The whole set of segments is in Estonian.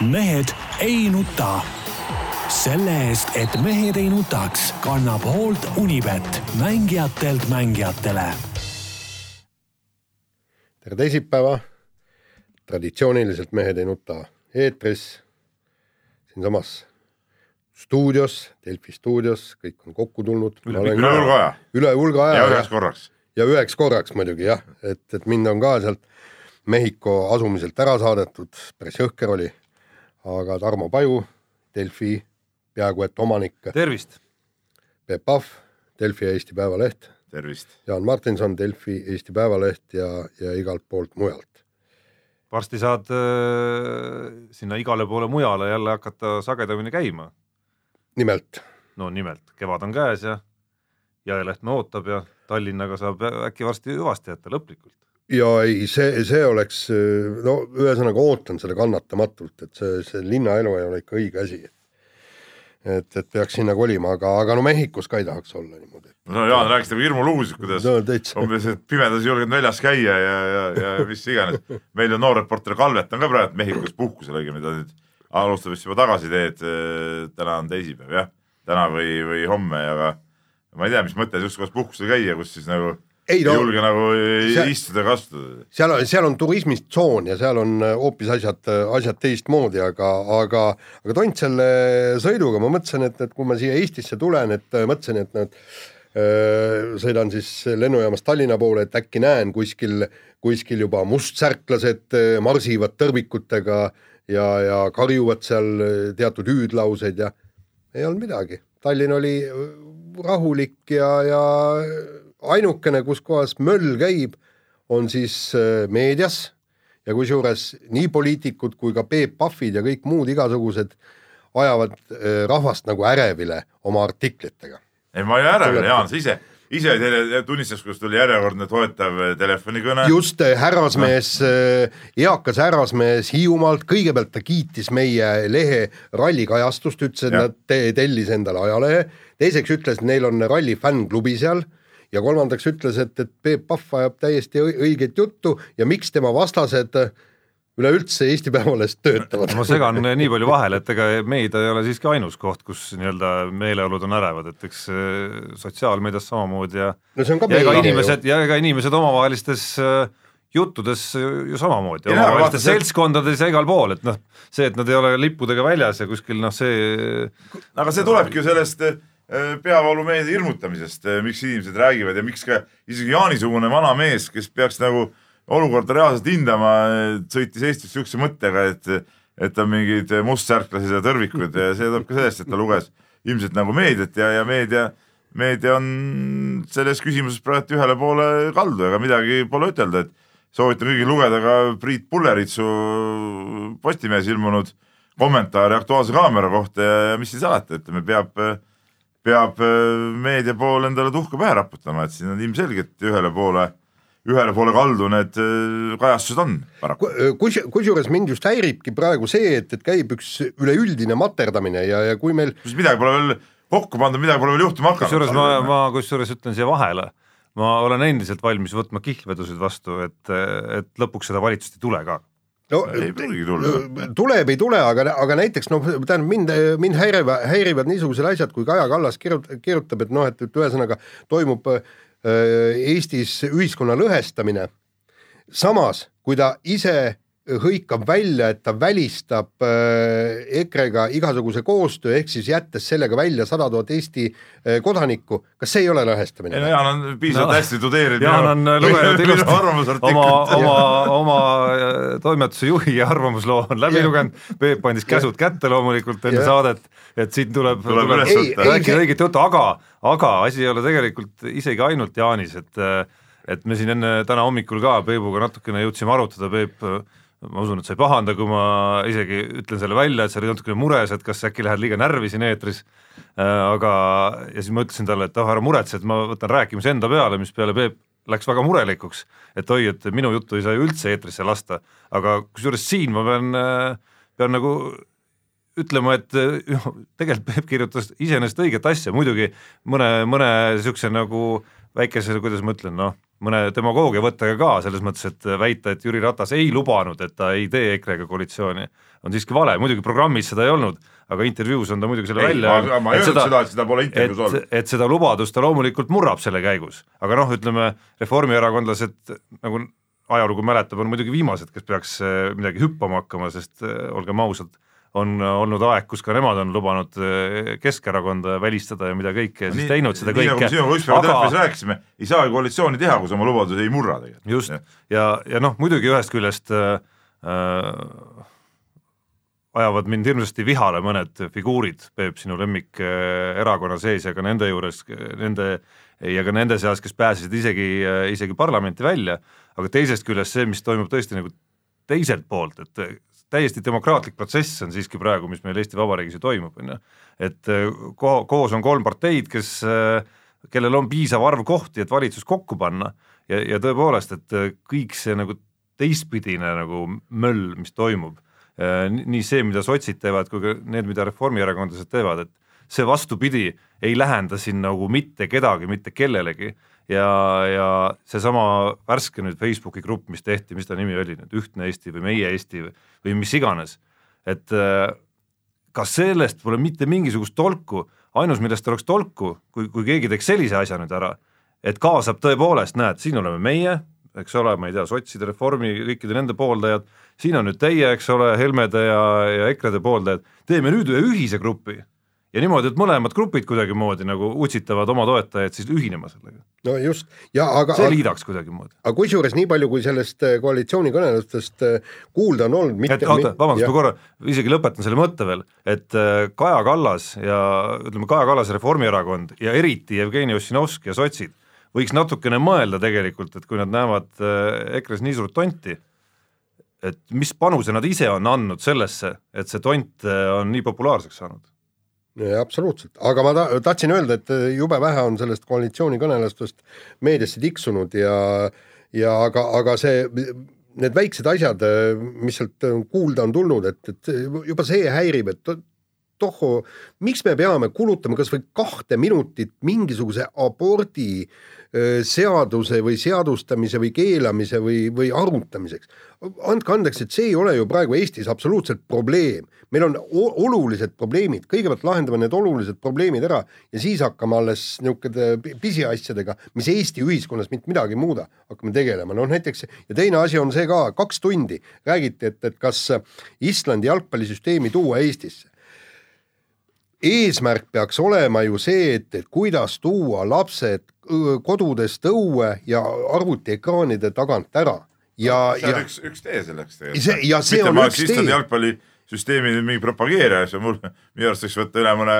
mehed ei nuta. selle eest, et mehed ei nutaks, kannab hoolt Unibet, mängijatelt mängijatele. tere teisipäeva. traditsiooniliselt Mehed ei nuta eetris, siinsamas stuudios, Delfi stuudios, kõik on kokku tulnud. üle hulga aja. üle hulga aja. ja üheks korraks. ja üheks korraks muidugi jah, et, et mind on ka sealt Mehhiko asumiselt ära saadetud, päris jõhker oli aga Tarmo Paju, Delfi peaaegu et omanik. tervist! Peep Pahv, Delfi ja Eesti Päevaleht. tervist! Jaan Martinson, Delfi, Eesti Päevaleht ja, ja igalt poolt mujalt. varsti saad äh, sinna igale poole mujale jälle hakata sagedamini käima. nimelt? no nimelt, kevad on käes ja Jõelehtme ootab ja Tallinnaga saab äkki varsti hüvasti jätta lõplikult ja ei, see, see oleks, no ühesõnaga ootan seda kannatamatult, et see, see linnaelu ei ole ikka õige asi. et, et peaks sinna kolima, aga, aga no Mehhikos ka ei tahaks olla niimoodi. no Jaan rääkis nagu hirmulugusid, kuidas no, umbes, et pimedas ei julgenud väljas käia ja, ja, ja mis iganes. meil on noor reporter Kalvet on ka praegu Mehhikos puhkusel, õigemini ta nüüd alustab vist juba tagasiteed. täna on teisipäev jah, täna või, või homme, aga ma ei tea, mis mõte just kohas puhkusel käia, kus siis nagu ei, no, julge nagu seal, istuda ega astuda. seal on, seal on turismistsoon ja seal on äh, hoopis asjad, äh, asjad teistmoodi, aga, aga, aga tont selle sõiduga, ma mõtlesin, et, et kui ma siia Eestisse tulen, et äh, mõtlesin, et nad sõidan siis lennujaamast Tallinna poole, et äkki näen kuskil, kuskil juba mustsärklased marsivad tõrvikutega ja, ja karjuvad seal teatud hüüdlauseid ja ei olnud midagi. Tallinn oli rahulik ja, ja ainukene, kus kohas möll käib, on siis äh, meedias ja kusjuures nii poliitikud kui ka Peep Pahvid ja kõik muud igasugused ajavad äh, rahvast nagu ärevile oma artiklitega. ei, ma ei ärevile, Jaan, sa ise, ise tunnistas, kus tuli järjekordne toetav äh, telefonikõne. just, härrasmees, eakas härrasmees Hiiumaalt, kõigepealt ta kiitis meie lehe rallikajastust, ütles, et ja. nad tellis endale ajalehe, teiseks ütles, et neil on ralli fännklubi seal ja kolmandaks ütles, et, et Peep Pahv ajab täiesti õiget juttu ja miks tema vastased üleüldse Eesti Päevalehest töötavad. ma segan nii palju vahele, et ega meedia ei ole siiski ainus koht, kus nii-öelda meeleolud on ärevad, et eks äh, sotsiaalmeedias samamoodi ja no see on ka ja ega inimesed ja ega inimesed omavahelistes äh, juttudes ju samamoodi, omavahelistes seltskondades ja igal pool, et noh, see, et nad ei ole lippudega väljas ja kuskil noh, see aga see tulebki ju sellest Äh, peavoolumeedia hirmutamisest, äh, miks inimesed räägivad ja miks ka isegi Jaani-sugune vana mees, kes peaks nagu olukorda reaalselt hindama, sõitis Eestis siukse mõttega, et, et on mingid mustsärklased ja tõrvikud ja see tuleb ka sellest, et ta luges ilmselt nagu meediat ja, ja meedia, meedia on selles küsimuses praegu ühele poole kaldu, ega midagi pole ütelda, et soovitan kõigil lugeda ka Priit Pulleritsu Postimehes ilmunud kommentaare Aktuaalse Kaamera kohta ja, mis siis alati, ütleme, peab peab äh, meedia pool endale tuhka pähe raputama, et siin on ilmselgelt ühele poole, ühele poole kaldu need äh, kajastused on paraku. kus, kusjuures mind just häiribki praegu see, et, et käib üks üleüldine materdamine ja, ja kui meil. midagi pole veel kokku pandud, midagi pole veel juhtuma hakanud. kusjuures ma, ma kusjuures ütlen siia vahele, ma olen endiselt valmis võtma kihlvedusid vastu, et, et lõpuks seda valitsust ei tule ka no ei pruugi tulla. tuleb, ei tule, aga, aga näiteks noh, tähendab mind, mind häirivad, häirivad niisugused asjad, kui Kaja Kallas kirjutab, kirjutab, et noh, et, et ühesõnaga toimub äh, Eestis ühiskonna lõhestamine. samas, kui ta ise hõikab välja, et ta välistab äh, EKRE-ga igasuguse koostöö, ehk siis jättes sellega välja sada tuhat Eesti äh, kodanikku, kas see ei ole lõhestamine? ei no Jaan on piisavalt no, hästi tudeerinud. Jaan on lugenud ilusti oma, oma, oma äh, toimetuse juhi arvamusloo on läbi lugenud, Peep andis käsud kätte loomulikult enne yeah. saadet, et siin tuleb, tuleb, tuleb rääkida õiget juttu, aga, aga asi ei ole tegelikult isegi ainult Jaanis, et et me siin enne täna hommikul ka Peebuga natukene jõudsime arutada, Peep ma usun, et sa ei pahanda, kui ma isegi ütlen selle välja, et sa olid natukene mures, et kas äkki lähed liiga närvi siin eetris, äh, aga ja siis ma ütlesin talle, et oh, ära muretse, et ma võtan rääkimise enda peale, mis peale Peep läks väga murelikuks, et oi, et minu juttu ei saa ju üldse eetrisse lasta, aga kusjuures siin ma pean, äh, pean nagu ütlema, et noh, tegelikult Peep kirjutas iseenesest õiget asja, muidugi mõne, mõne niisuguse nagu väikese, kuidas ma ütlen, noh mõne demagoogia võttega ka selles mõttes, et väita, et Jüri Ratas ei lubanud, et ta ei tee EKRE-ga koalitsiooni, on siiski vale, muidugi programmis seda ei olnud, aga intervjuus on ta muidugi selle ei, välja ma ei öelnud seda, et seda pole intervjuus olnud. et seda lubadust ta loomulikult murrab selle käigus, aga noh, ütleme reformierakondlased nagu ajalugu mäletab, on muidugi viimased, kes peaks eh, midagi hüppama hakkama, sest eh, olgem ausad, on olnud aeg, kus ka nemad on lubanud eh, Keskerakonda välistada ja mida kõike ja siis teinud seda kõike. nii nagu me sinuga ükspäev telefonis rääkisime, ei saagi koalitsiooni teha, kui sa oma lubadusi ei murra tegelikult. just, ja, ja noh, muidugi ühest küljest äh, ajavad mind hirmsasti vihale mõned figuurid, Peep, sinu lemmikerakonna sees ja ka nende juures, nende ja ka nende seas, kes pääsesid isegi, isegi parlamenti välja, aga teisest küljest see, mis toimub tõesti nagu teiselt poolt, et täiesti demokraatlik protsess on siiski praegu, mis meil Eesti Vabariigis ju toimub, on ju. et äh, ko-, koos on kolm parteid, kes, äh, kellel on piisav arv kohti, et valitsus kokku panna ja, ja tõepoolest, et äh, kõik see nagu teistpidine nagu möll, mis toimub, nii see, mida sotsid teevad, kui ka need, mida reformierakondlased teevad, et see vastupidi ei lähenda siin nagu mitte kedagi mitte kellelegi ja, ja seesama värske nüüd Facebooki grupp, mis tehti, mis ta nimi oli nüüd, Ühtne Eesti või Meie Eesti või, või mis iganes, et äh, kas sellest pole mitte mingisugust tolku, ainus, millest oleks tolku, kui, kui keegi teeks sellise asja nüüd ära, et kaasab tõepoolest, näed, siin oleme meie, eks ole, ma ei tea, sotside, reformi, kõikide nende pooldajad, siin on nüüd teie, eks ole, Helmede ja, ja EKRE-de pooldajad, teeme nüüd ühe ühise grupi ja niimoodi, et mõlemad grupid kuidagimoodi nagu utsitavad oma toetajaid siis ühinema sellega. no just, ja aga see liidaks kuidagimoodi. aga kusjuures nii palju, kui sellest äh, koalitsioonikõnelustest äh, kuulda on olnud mitte et oota, vabandust, ma korra isegi lõpetan selle mõtte veel, et äh, Kaja Kallas ja ütleme, Kaja Kallase Reformierakond ja eriti Jevgeni Ossinovski ja sotsid võiks natukene mõelda tegelikult, et kui nad näevad EKRE-s nii suurt tonti, et mis panuse nad ise on andnud sellesse, et see tont on nii populaarseks saanud absoluutselt, aga ma ta-, tahtsin öelda, et jube vähe on sellest koalitsioonikõnelustest meediasse tiksunud ja ja aga, aga see, need väiksed asjad, mis sealt kuulda on tulnud, et, et juba see häirib, et tohho, miks me peame kulutama kas või kahte minutit mingisuguse abordi seaduse või seadustamise või keelamise või, või arutamiseks. andke andeks, et see ei ole ju praegu Eestis absoluutselt probleem. meil on olulised probleemid, kõigepealt lahendame need olulised probleemid ära ja siis hakkame alles niisuguste pisiasjadega, mis Eesti ühiskonnas mitte midagi ei muuda, hakkame tegelema, noh näiteks ja teine asi on see ka, kaks tundi räägiti, et, et kas Islandi jalgpallisüsteemi tuua Eestisse eesmärk peaks olema ju see, et, et kuidas tuua lapsed kodudest õue ja arvutiekraanide tagant ära ja no,, see on ja, üks, üks tee selleks tegelikult. see, ja see Mitte on üks tee. jalgpallisüsteemi mingi propageerija, see on mul, minu arust võiks võtta üle mõne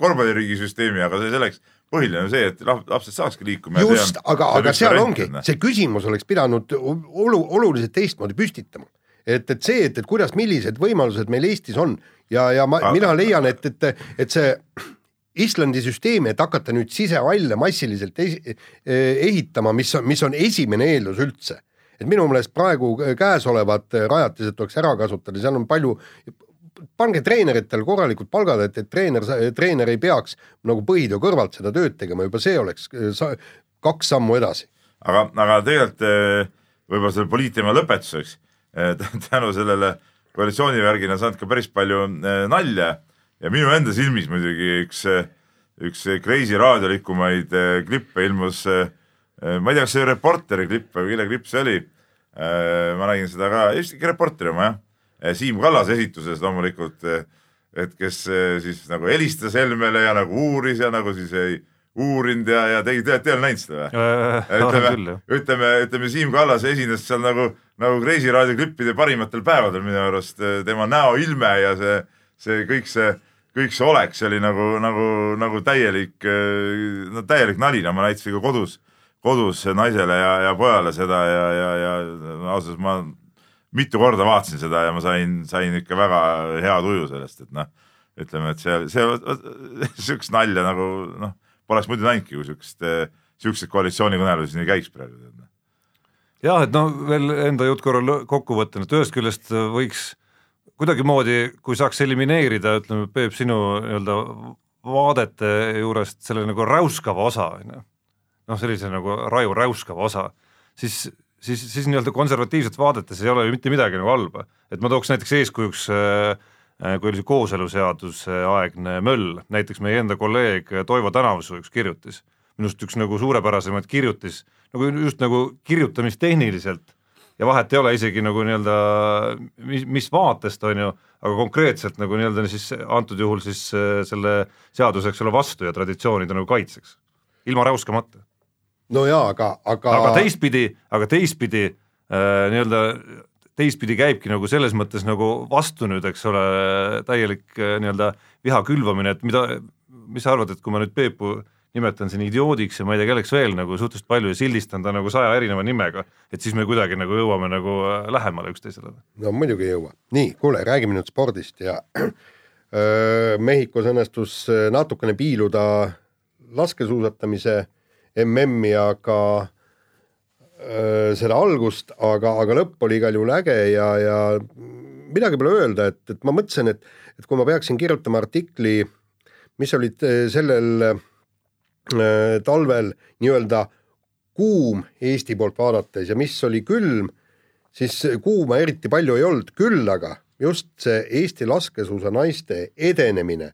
korvpalliriigi süsteemi, aga see selleks, põhiline on see, et lapsed saakski liikuma. just, aga, aga seal ongi, see küsimus oleks pidanud olu-, oluliselt teistmoodi püstitama. et, et see, et, et kuidas, millised võimalused meil Eestis on ja, ja ma, mina leian, et, et, et see Islandi süsteemi, et hakata nüüd sisevalle massiliselt ehitama, mis on, mis on esimene eeldus üldse. et minu meelest praegu käesolevad rajatised tuleks ära kasutada, seal on palju, pange treeneritel korralikud palgad, et, et treener, treener ei peaks nagu põhitöö kõrvalt seda tööd tegema, juba see oleks sa, kaks sammu edasi. aga, aga tegelikult eh, võib-olla selle poliitteema lõpetuseks eh, tänu sellele koalitsioonivärgina saanud ka päris palju nalja ja minu enda silmis muidugi üks, äh, üks Kreisi raadio likumaid äh, klippe ilmus, ma ei tea, kas see Reporteri klipp või kelle klipp see oli. ma nägin seda ka, Eesti Reporteri oma jah, Siim Kallase esituses loomulikult, et kes siis nagu helistas Helmele ja nagu uuris ja nagu siis ei uurinud ja, ja tegi, te olete näinud seda või? ütleme, ütleme, ütleme Siim Kallas esines seal nagu nagu Kreisi raadio klippide parimatel päevadel minu arust eh, tema näoilme ja see, see kõik see, kõik see olek, see oli nagu, nagu, nagu täielik, eh, no täielik nali, no ma näitasin ka kodus, kodus naisele ja, ja pojale seda ja, ja, ja ausalt öeldes ma mitu korda vaatasin seda ja ma sain, sain ikka väga hea tuju sellest, et noh, ütleme, et see, see, sihukest nalja nagu noh, poleks muidu näinudki, kui sihukest, sihukeseid koalitsioonikõnelusi nii käiks praegu jah, et no veel enda jutt korra kokku võtta, et ühest küljest võiks kuidagimoodi, kui saaks elimineerida, ütleme, Peep, sinu nii-öelda vaadete juurest selle nagu räuskava osa, on ju. noh, sellise nagu raju räuskava osa, siis, siis, siis nii-öelda konservatiivselt vaadates ei ole ju mitte midagi nagu halba, et ma tooks näiteks eeskujuks äh, kui oli see kooseluseaduse aegne möll, näiteks meie enda kolleeg Toivo Tänavsuu üks kirjutis, minu arust üks nagu suurepärasemaid kirjutis, nagu just nagu kirjutamistehniliselt ja vahet ei ole isegi nagu nii-öelda mis, mis vaatest, on ju, aga konkreetselt nagu nii-öelda siis antud juhul siis äh, selle seaduse, eks ole, vastu ja traditsioonide nagu kaitseks, ilma räuskamata. no jaa, aga, aga aga teistpidi, aga teistpidi äh, nii-öelda teistpidi käibki nagu selles mõttes nagu vastu nüüd, eks ole, täielik äh, nii-öelda viha külvamine, et mida, mis sa arvad, et kui ma nüüd Peepu nimetan siin idioodiks ja ma ei tea, kelleks veel nagu suhteliselt palju ja sildistan ta nagu saja erineva nimega, et siis me kuidagi nagu jõuame nagu äh, lähemale üksteisele. no muidugi ei jõua. nii, kuule, räägime nüüd spordist ja Mehhikos õnnestus äh, natukene piiluda laskesuusatamise MM-i, aga öö, seda algust, aga, aga lõpp oli igal juhul äge ja, ja midagi pole öelda, et, et ma mõtlesin, et, et kui ma peaksin kirjutama artikli, mis olid äh, sellel Äh, talvel nii-öelda kuum Eesti poolt vaadates ja mis oli külm, siis kuuma eriti palju ei olnud, küll aga just see Eesti laskesuusanaiste edenemine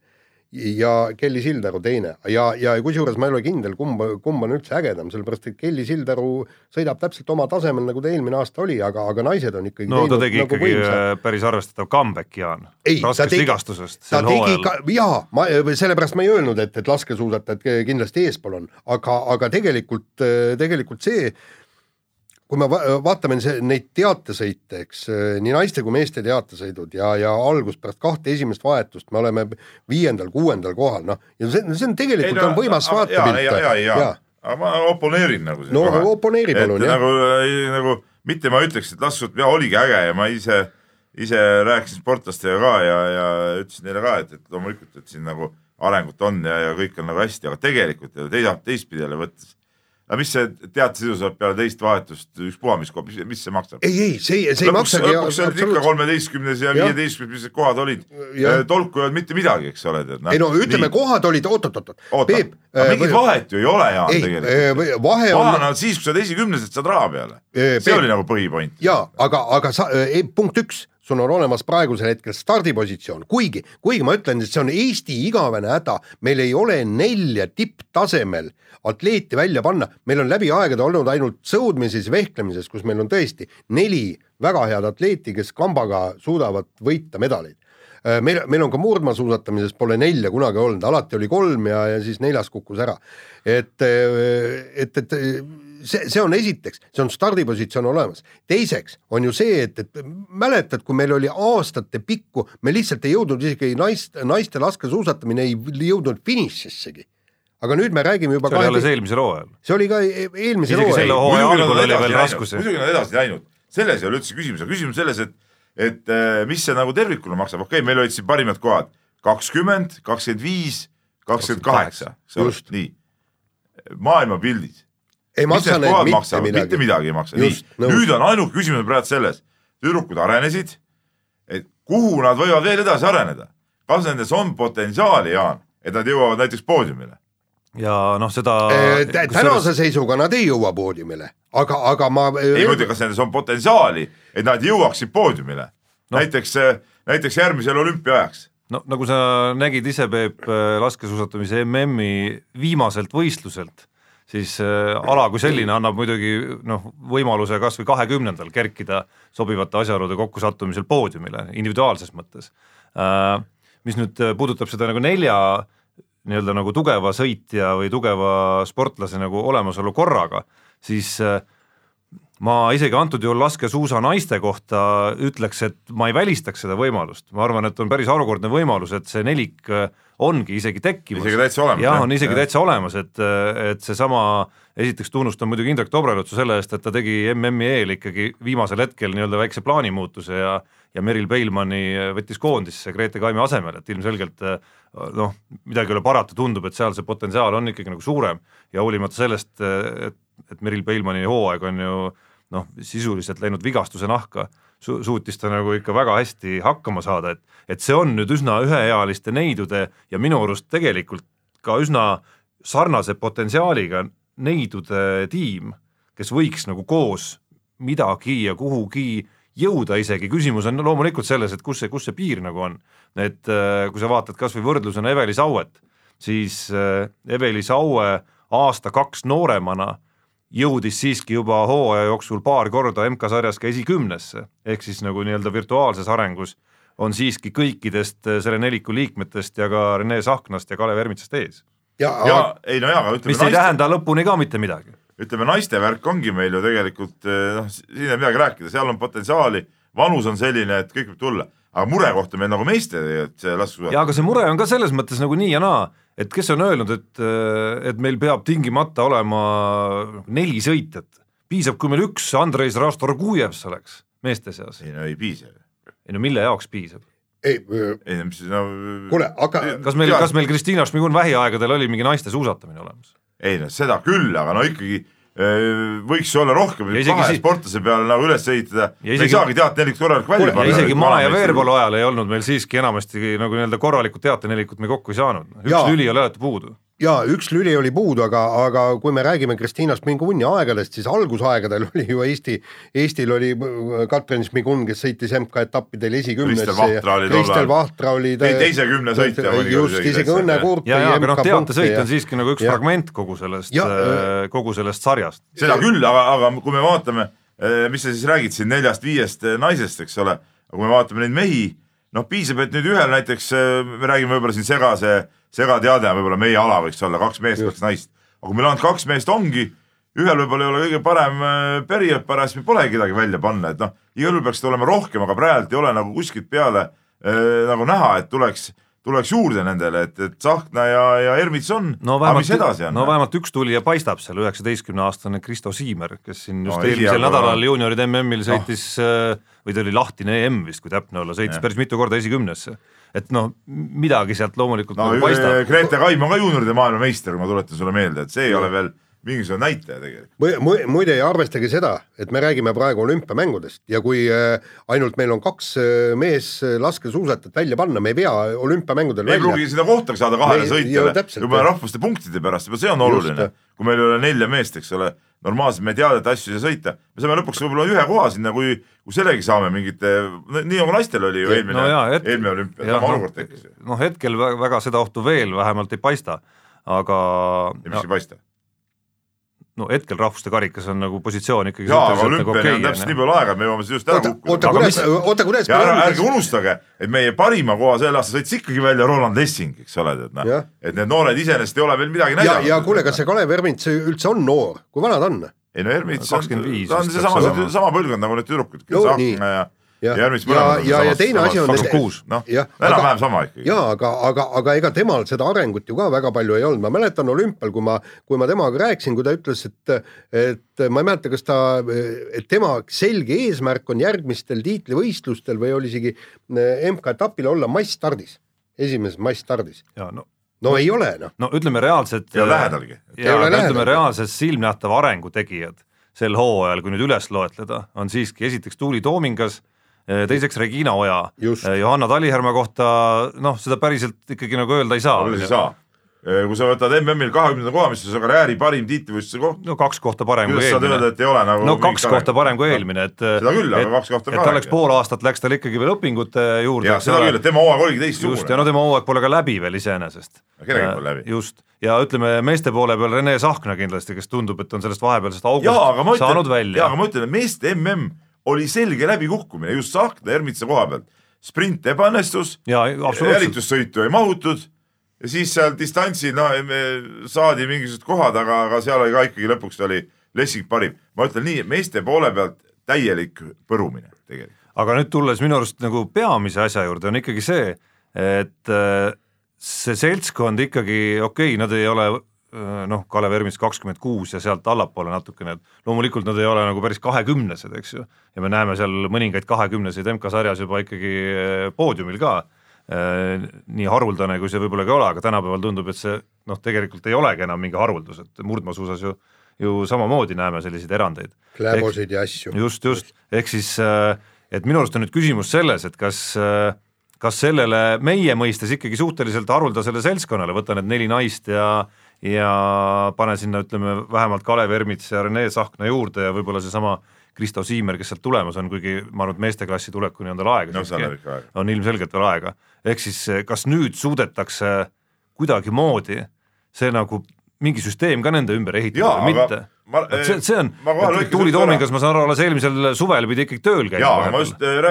ja Kelly Sildaru teine ja, ja kusjuures ma ei ole kindel, kumb, kumb on üldse ägedam, sellepärast et Kelly Sildaru sõidab täpselt oma tasemel, nagu ta eelmine aasta oli, aga, aga naised on ikkagi no ta tegi nagu ikkagi võimsa. Äh, päris arvestatav comeback, Jaan, raskest vigastusest sel hooajal. jaa, ma, sellepärast ma ei öelnud, et, et laskesuusatajad kindlasti eespool on, aga, aga tegelikult, tegelikult see kui me vaatame neid teatesõite, eks nii naiste kui meeste teatesõidud ja, ja algust pärast kahte esimest vahetust me oleme viiendal-kuuendal kohal, noh, ja see, see on tegelikult ei, no, on võimas vaatepilt. aga ma oponeerin nagu. no kohe. oponeeri palun, jah. nagu, nagu mitte ma ütleks, et laskesuusatamine jah, oligi äge ja ma ise, ise rääkisin sportlastega ka ja, ja ütlesin neile ka, et, et loomulikult, et siin nagu arengut on ja, ja kõik on nagu hästi, aga tegelikult teisalt, teistpidi jälle võttes aga mis see teatesisu saab peale teist vahetust, ükspuha mis mis, mis see maksab? ei, ei, see, see ei maksagi. lõpuks olid ikka kolmeteistkümnes ja viieteistkümnes, mis need kohad olid. tolku ei olnud mitte midagi, eks ole, tead. ei no ütleme, kohad olid oot-oot-oot. Peep. aga mingit äh, vahet ju ei ole, Jaan, tegelikult. vahe on. vahe on siis, kui sa oled esikümnesed, saad raha peale. see oli nagu põhipoint. jaa, aga, aga sa, punkt üks sul on olemas praegusel hetkel stardipositsioon, kuigi, kuigi ma ütlen, et see on Eesti igavene häda, meil ei ole nelja tipptasemel atleeti välja panna, meil on läbi aegade olnud ainult sõudmises, vehklemises, kus meil on tõesti neli väga head atleeti, kes kambaga suudavad võita medaleid. Äh, meil, meil on ka murdmaasuusatamises pole nelja kunagi olnud, alati oli kolm ja, ja siis neljas kukkus ära. et, et, et see, see on esiteks, see on stardipositsioon olemas. teiseks on ju see, et, et mäletad, kui meil oli aastate pikku, me lihtsalt ei jõudnud isegi naist, naiste laskesuusatamine ei jõudnud finišissegi. Aga nüüd me räägime juba see oli alles eelmisel hooajal. see oli ka e-, eelmisel hooajal. muidugi nad edasi läinud, selles ei ole üldse küsimus, aga küsimus selles, et et äh, mis see nagu tervikuna maksab, okei okay,, meil olid siin parimad kohad. kakskümmend, kakskümmend viis, kakskümmend kaheksa, nii, maailmapildis ei maksa need mitte maksavad? midagi. mitte midagi ei maksa, nii. nüüd on ainuke küsimus praegu selles, tüdrukud arenesid, et kuhu nad võivad veel edasi areneda. kas nendes on potentsiaali, Jaan, et nad jõuavad näiteks poodiumile? ja noh, seda tänase selles... seisuga nad ei jõua poodiumile, aga, aga ma ei kujuta, kas nendes on potentsiaali, et nad jõuaksid poodiumile no., näiteks, näiteks järgmisel olümpiaajaks no nagu sa nägid ise, Peep, laskesuusatamise MM-i viimaselt võistluselt siis äh, ala kui selline annab muidugi noh, võimaluse kas või kahekümnendal kerkida sobivate asjaolude kokkusattumisel poodiumile individuaalses mõttes. Äh, mis nüüd puudutab seda nagu nelja nii-öelda nagu tugeva sõitja või tugeva sportlase nagu olemasolu korraga, siis äh, ma isegi antud juhul laskesuusa naiste kohta ütleks, et ma ei välistaks seda võimalust, ma arvan, et on päris harukordne võimalus, et see nelik äh, ongi isegi tekkimas. isegi täitsa olemas. jah, on isegi ja. täitsa olemas, et, et seesama, esiteks tunnustan muidugi Indrek Tobrelutsu selle eest, et ta tegi MM-i eel ikkagi viimasel hetkel nii-öelda väikse plaanimuutuse ja ja Meril Peilmanni võttis koondisse Grete Kaimi asemel, et ilmselgelt noh, midagi ei ole parata, tundub, et seal see potentsiaal on ikkagi nagu suurem ja hoolimata sellest, et et Meril Peilmanni hooaeg on ju noh, sisuliselt läinud vigastuse nahka su, suutis ta nagu ikka väga hästi hakkama saada, et, et see on nüüd üsna üheealiste neidude ja minu arust tegelikult ka üsna sarnase potentsiaaliga neidude tiim, kes võiks nagu koos midagi ja kuhugi jõuda isegi, küsimus on loomulikult selles, et kus see, kus see piir nagu on. et äh, kui sa vaatad kas või võrdlusena Eveli Sauet, siis äh, Eveli Saue aasta-kaks nooremana jõudis siiski juba hooaja jooksul paar korda MK-sarjas ka esikümnesse, ehk siis nagu nii-öelda virtuaalses arengus on siiski kõikidest äh, selle neliku liikmetest ja ka Rene Sahknast ja Kalev Ermitsast ees. ja, ja ei no jaa, aga ütleme mis naiste... ei tähenda lõpuni ka mitte midagi ütleme, naiste värk ongi meil ju tegelikult eh, noh, siin ei midagi rääkida, seal on potentsiaali, vanus on selline, et kõik võib tulla, aga murekoht on meil nagu meeste tegelikult see laskesuusatamine. jaa, aga see mure on ka selles mõttes nagu nii ja naa, et kes on öelnud, et, eh, et meil peab tingimata olema neli sõitjat, piisab, kui meil üks Andrei Rastorgujevs oleks meeste seas. ei no ei piisa ju. ei no mille jaoks piisab? ei, ei no mis no kuule, aga kas meil, kas meil Kristina Šmigun vähiaegadel oli mingi naiste suusatamine olemas? ei noh, seda küll, aga no ikkagi võiks ju olla rohkem, kahe siis... sportlase peale nagu üles ehitada, me ei saagi teatenelikut korralikult välja panna. isegi Maa ja Veerpalu ajal ei olnud meil siiski enamasti nagu nii-öelda korralikku teatenelikut me kokku ei saanud, üks ja. lüli oli alati puudu jaa, üks lüli oli puudu, aga, aga kui me räägime Kristiina Šmigunni aegadest, siis algusaegadel oli ju Eesti, Eestil oli äh, Katrin Šmigun, kes sõitis MK-etappidel esikümnesse ja Kristel Vahtra oli te, teise kümne sõitja. just, isegi Õnne Kurt ja, ja aga noh, teatesõit on siiski nagu üks ja. fragment kogu sellest, äh, kogu sellest sarjast. seda küll, aga, aga kui me vaatame, äh, mis sa siis räägid siin neljast-viiest naisest, eks ole, aga kui me vaatame neid mehi, noh, piisab, et nüüd ühel näiteks, me räägime võib-olla siin segase segateade on võib-olla meie ala võiks olla kaks meest, kaks naist, aga kui meil ainult kaks meest ongi, ühel võib-olla ei ole kõige parem äh, periood parajasti, meil polegi kedagi välja panna, et noh, igal juhul peaks olema rohkem, aga praegu ei ole nagu kuskilt peale äh, nagu näha, et tuleks tuleks juurde nendele, et, et Tsahkna ja, ja Ermits on no,, aga mis edasi on? no vähemalt üks tulija paistab seal, üheksateistkümne aastane Kristo Siimer, kes siin just no, eelmisel nädalal no. juunioride MM-il sõitis no. või ta oli lahtine EM vist, kui täpne olla, sõitis ja. päris mitu korda esikümnesse et noh, midagi sealt loomulikult no, nagu paistab. Grete Kaim on ka juunioride maailmameister, ma tuletan sulle meelde, et see ei ja. ole veel mingisugune näitaja tegelikult. muide ja arvestage seda, et me räägime praegu olümpiamängudest ja kui äh, ainult meil on kaks äh, meeslaskesuusatajat välja panna, me ei pea olümpiamängudel ei pruugi seda kohtagi saada kahele sõitjale, juba rahvuste punktide pärast, juba see on oluline. kui meil ei ole nelja meest, eks ole, normaalselt me teame, et asju ei saa sõita, me saame lõpuks võib-olla ühe koha sinna, kui, kui sellegi saame mingite, nii nagu naistel oli ju eelmine no, eelmine olümpia, sama olukord tekkis. noh, hetkel väga seda ohtu veel vähemalt ei paista, aga. ja miks no, ei paista? No hetkel rahvuste karikas on nagu positsioon ikkagi jaa, aga olümpiani nagu okay, on täpselt nii palju aega, me jõuame seda just ära kukkuda. oota, kuidas, oota, kuidas ja ära, ärge unustage, et meie parima koha sel aastal sõitis ikkagi välja Roland Lessing, eks ole, tead noh, et need noored iseenesest ei ole veel midagi näidanud. ja, ja kuule, kas see Kalev Ermits üldse on noor, kui vana ta on? ei no Ermits on, ta on seesama, sama põlvkond nagu need tüdrukud, kes Ahna ja ja, ja, ja, ja, ja teine asi on kakskümmend kuus, noh, enam-vähem sama ikkagi. jaa, aga, aga, aga ega temal seda arengut ju ka väga palju ei olnud, ma mäletan olümpial, kui ma, kui ma temaga rääkisin, kui ta ütles, et et ma ei mäleta, kas ta, et tema selge eesmärk on järgmistel tiitlivõistlustel või oli isegi eh, MK-etapil olla massstardis, esimeses massstardis. jaa, no no ei ole noh. no ütleme reaalselt. ja lähedalgi. ja ütleme reaalselt silmnähtava arengu tegijad sel hooajal, kui nüüd üles loetleda, on siiski esiteks Tuuli Toomingas teiseks Regina Oja, äh, Johanna Talihärma kohta noh, seda päriselt ikkagi nagu öelda ei saa. ei saa, äh, kui sa võtad MM-il kahekümnenda koha, mis on su karjääri parim tiitlivõistluse koht. no kaks kohta parem kui eelmine. kuidas sa saad öelda, et ei ole nagu no kaks kohta parem kui eelmine, et seda küll, aga kaks kohta on ka. et oleks pool aastat läks tal ikkagi veel õpingute juurde. jah, seda küll, et tema hooaeg oligi teistsugune. just, ja no tema hooaeg pole ka läbi veel iseenesest. kellelgi pole läbi. just, ja ütleme meeste poole peal Rene Sahkna kindlasti, kes tundub, et on sellest vahepealsest august saanud välja. jaa, aga ma ütlen, meeste MM oli selge läbikukkumine just Sahkna Ermitsa koha pealt. sprint ebaõnnestus, jälitussõitu ei mahutud ja siis seal distantsil no saadi mingisugused kohad, aga, aga seal oli ka ikkagi lõpuks oli Lessing parim. ma ütlen nii, meeste poole pealt täielik põrumine tegelikult. aga nüüd tulles minu arust nagu peamise asja juurde, on ikkagi see, et äh, see seltskond ikkagi, okei okay,, nad ei ole noh, Kalev Ermits kakskümmend kuus ja sealt allapoole natukene, et loomulikult nad ei ole nagu päris kahekümnesed, eks ju, ja me näeme seal mõningaid kahekümneseid MK-sarjas juba ikkagi äh, poodiumil ka, äh, nii haruldane, kui see võib-olla ka ei ole, aga tänapäeval tundub, et see noh, tegelikult ei olegi enam mingi haruldus, et murdmaasuusas ju ju samamoodi näeme selliseid erandeid. kläbosid ja asju. just, just, ehk siis et minu arust on nüüd küsimus selles, et kas kas sellele meie mõistes ikkagi suhteliselt haruldasele seltskonnale, võta need neli naist ja ja pane sinna, ütleme vähemalt Kalev Ermits ja Rene Sahkna juurde ja võib-olla seesama Kristo Siimer, kes sealt tulemas on, kuigi ma arvan, et meesteklassi tulekuni on tal aega no, siiski, on ilmselgelt veel aega. ehk siis kas nüüd suudetakse kuidagimoodi see nagu mingi süsteem ka nende ümber ehitada või mitte? see, see on, Tuuli Toomingas, ma saan aru, alles eelmisel suvel pidi ikkagi tööl käima.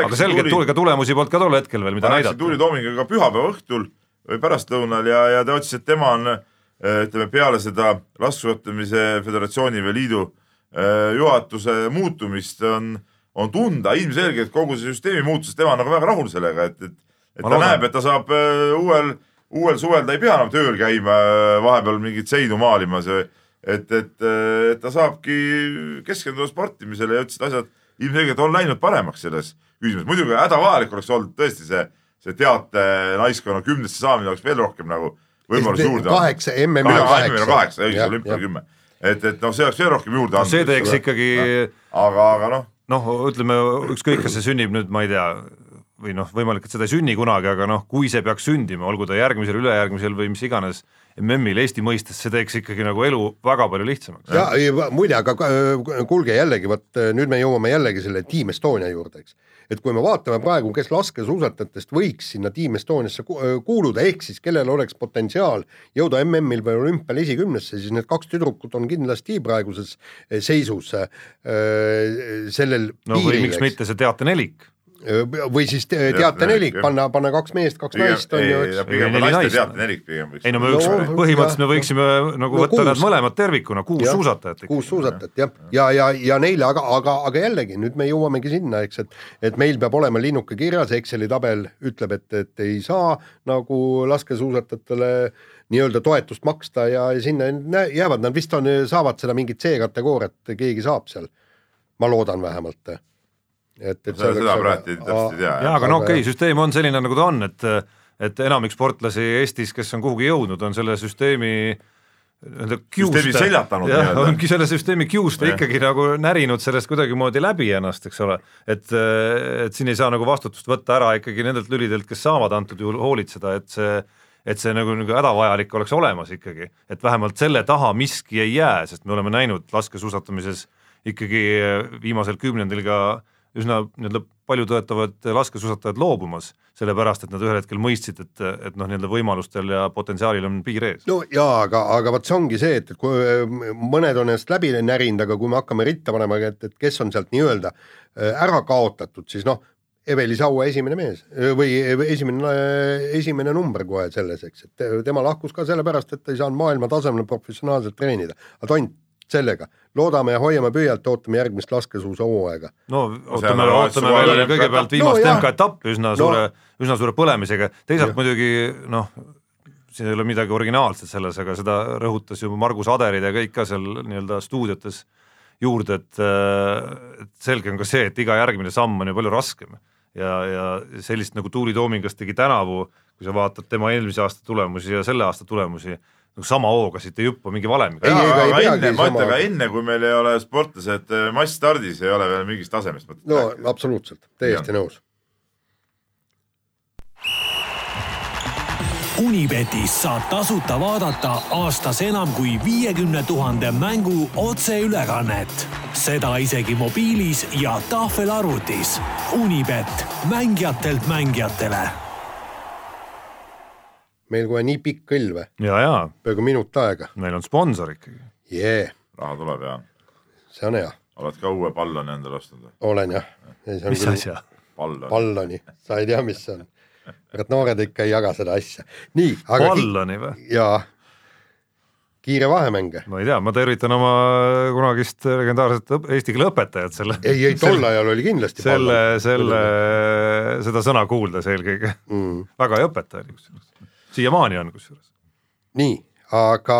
aga selgelt tuuli, ka tulemusi polnud ka tol hetkel veel, mida näidata. Tuuli Toomingaga pühapäeva õhtul või pärastlõunal ja, ja ta ütles, et tema on ütleme peale seda laskesuusatamise föderatsiooni või liidu Äh, juhatuse muutumist on, on tunda ilmselgelt kogu see süsteemi muutuses, tema on nagu väga rahul sellega, et, et, et ta näeb, et ta saab äh, uuel, uuel suvel, ta ei pea enam tööl käima äh, vahepeal mingit seinu maalimas, et, et, et ta saabki keskenduda sportimisele ja ütles, et asjad ilmselgelt on läinud paremaks selles küsimuses, muidugi hädavajalik oleks olnud tõesti see, see teate naiskonna kümnesse saamine oleks veel rohkem nagu võimalusi juurde. kaheksa, MM-il on kaheksa. kaheksa, õigus, olümpia kümme et, et noh, see oleks veel rohkem juurde andnud. see teeks ikkagi. aga, aga noh. noh, ütleme ükskõik, kas see sünnib nüüd, ma ei tea, või noh, võimalik, et seda ei sünni kunagi, aga noh, kui see peaks sündima, olgu ta järgmisel, ülejärgmisel või mis iganes MM-il Eesti mõistes, see teeks ikkagi nagu elu väga palju lihtsamaks. ja muide, aga kuulge jällegi, vot nüüd me jõuame jällegi selle Team Estonia juurde, eks. Et kui me vaatame praegu, kes laskesuusatajatest võiks sinna Team Estoniasse kuuluda, ehk siis kellel oleks potentsiaal jõuda MM-il või olümpial esikümnesse, siis need kaks tüdrukut on kindlasti praeguses seisus äh, sellel no piiril, miks mitte see teatenelik või siis te, teatenelik, panna, panna kaks meest, kaks pigem, naist on ju, eks. pigem naiste teatenelik pigem võiks. ei no me võiks no,, põhimõtteliselt me võiksime nagu no, võtta kuus. nad mõlemad tervikuna, kuus ja, suusatajat. kuus suusatajat jah, ja, ja, ja, ja neile, aga, aga, aga jällegi nüüd me jõuamegi sinna, eks, et et meil peab olema linnuke kirjas, Exceli tabel ütleb, et, et ei saa nagu laskesuusatajatele nii-öelda toetust maksta ja, ja sinna jäävad, nad vist on, saavad seda mingit C-kategooriat, keegi saab seal. ma loodan vähemalt et, et seda, seda praegu täpselt ei tea. jaa, aga no okei okay,, süsteem on selline, nagu ta on, et et enamik sportlasi Eestis, kes on kuhugi jõudnud, on selle süsteemi nii-öelda kiuste, ongi selle süsteemi kiuste ikkagi nagu närinud sellest kuidagimoodi läbi ennast, eks ole. et, et siin ei saa nagu vastutust võtta ära ikkagi nendelt lülidelt, kes saavad antud juhul hoolitseda, et see et see nagu, nagu hädavajalik oleks olemas ikkagi, et vähemalt selle taha miski ei jää, sest me oleme näinud laskesuusatamises ikkagi viimasel kümnendil ka üsna nii-öelda palju tõetavad laskesuusatajad loobumas, sellepärast et nad ühel hetkel mõistsid, et, et noh, nii-öelda võimalustel ja potentsiaalil on piir ees. no jaa, aga, aga vot see ongi see, et, et kui mõned on ennast läbi närinud, aga kui me hakkame ritta panema, et, et kes on sealt nii-öelda äh, ära kaotatud, siis noh, Eveli Saue esimene mees või esimene, esimene number kohe selles, eks, et tema lahkus ka sellepärast, et ta ei saanud maailma tasemel professionaalselt treenida, aga tont sellega, loodame ja hoiame püüalt, ootame järgmist laskesuusahooaega. no ootame, ootame veel kõigepealt viimast no, MK-etappi üsna suure no., üsna suure põlemisega, teisalt ja. muidugi noh, siin ei ole midagi originaalset selles, aga seda rõhutas ju Margus Aderid ja kõik ka seal nii-öelda stuudiotes juurde, et, et selge on ka see, et iga järgmine samm on ju palju raskem ja, ja sellist nagu Tuuli Toomingas tegi tänavu, kui sa vaatad tema eelmise aasta tulemusi ja selle aasta tulemusi nagu sama hooga siit ei hüppa mingi valemiga. ei, aga, aga enne, ma ütlen, aga enne, kui meil ei ole sportlased äh, massstardis, ei ole veel mingist tasemest mõtet no rääkida. absoluutselt, täiesti nõus. Unibetis saab tasuta vaadata aastas enam kui viiekümne tuhande mängu otseülekannet. seda isegi mobiilis ja tahvelarvutis. Unibet, mängijatelt mängijatele meil kohe nii pikk kõll või? ja, ja. peaaegu minut aega. meil on sponsor ikkagi yeah.. raha tuleb ja. see on hea. oled ka uue palloni endale ostnud või? olen jah. mis asja? palloni. palloni, sa ei tea, mis see on. kurat, noored ikka ei jaga seda asja. nii, aga. palloni või? jaa kiire vahemäng. ma ei tea, ma tervitan oma kunagist legendaarset eesti keele õpetajat selle. ei, ei tol ajal oli kindlasti. selle, selle, seda sõna kuuldes eelkõige mm.. väga hea õpetaja oli kusjuures siiamaani on kusjuures. nii, aga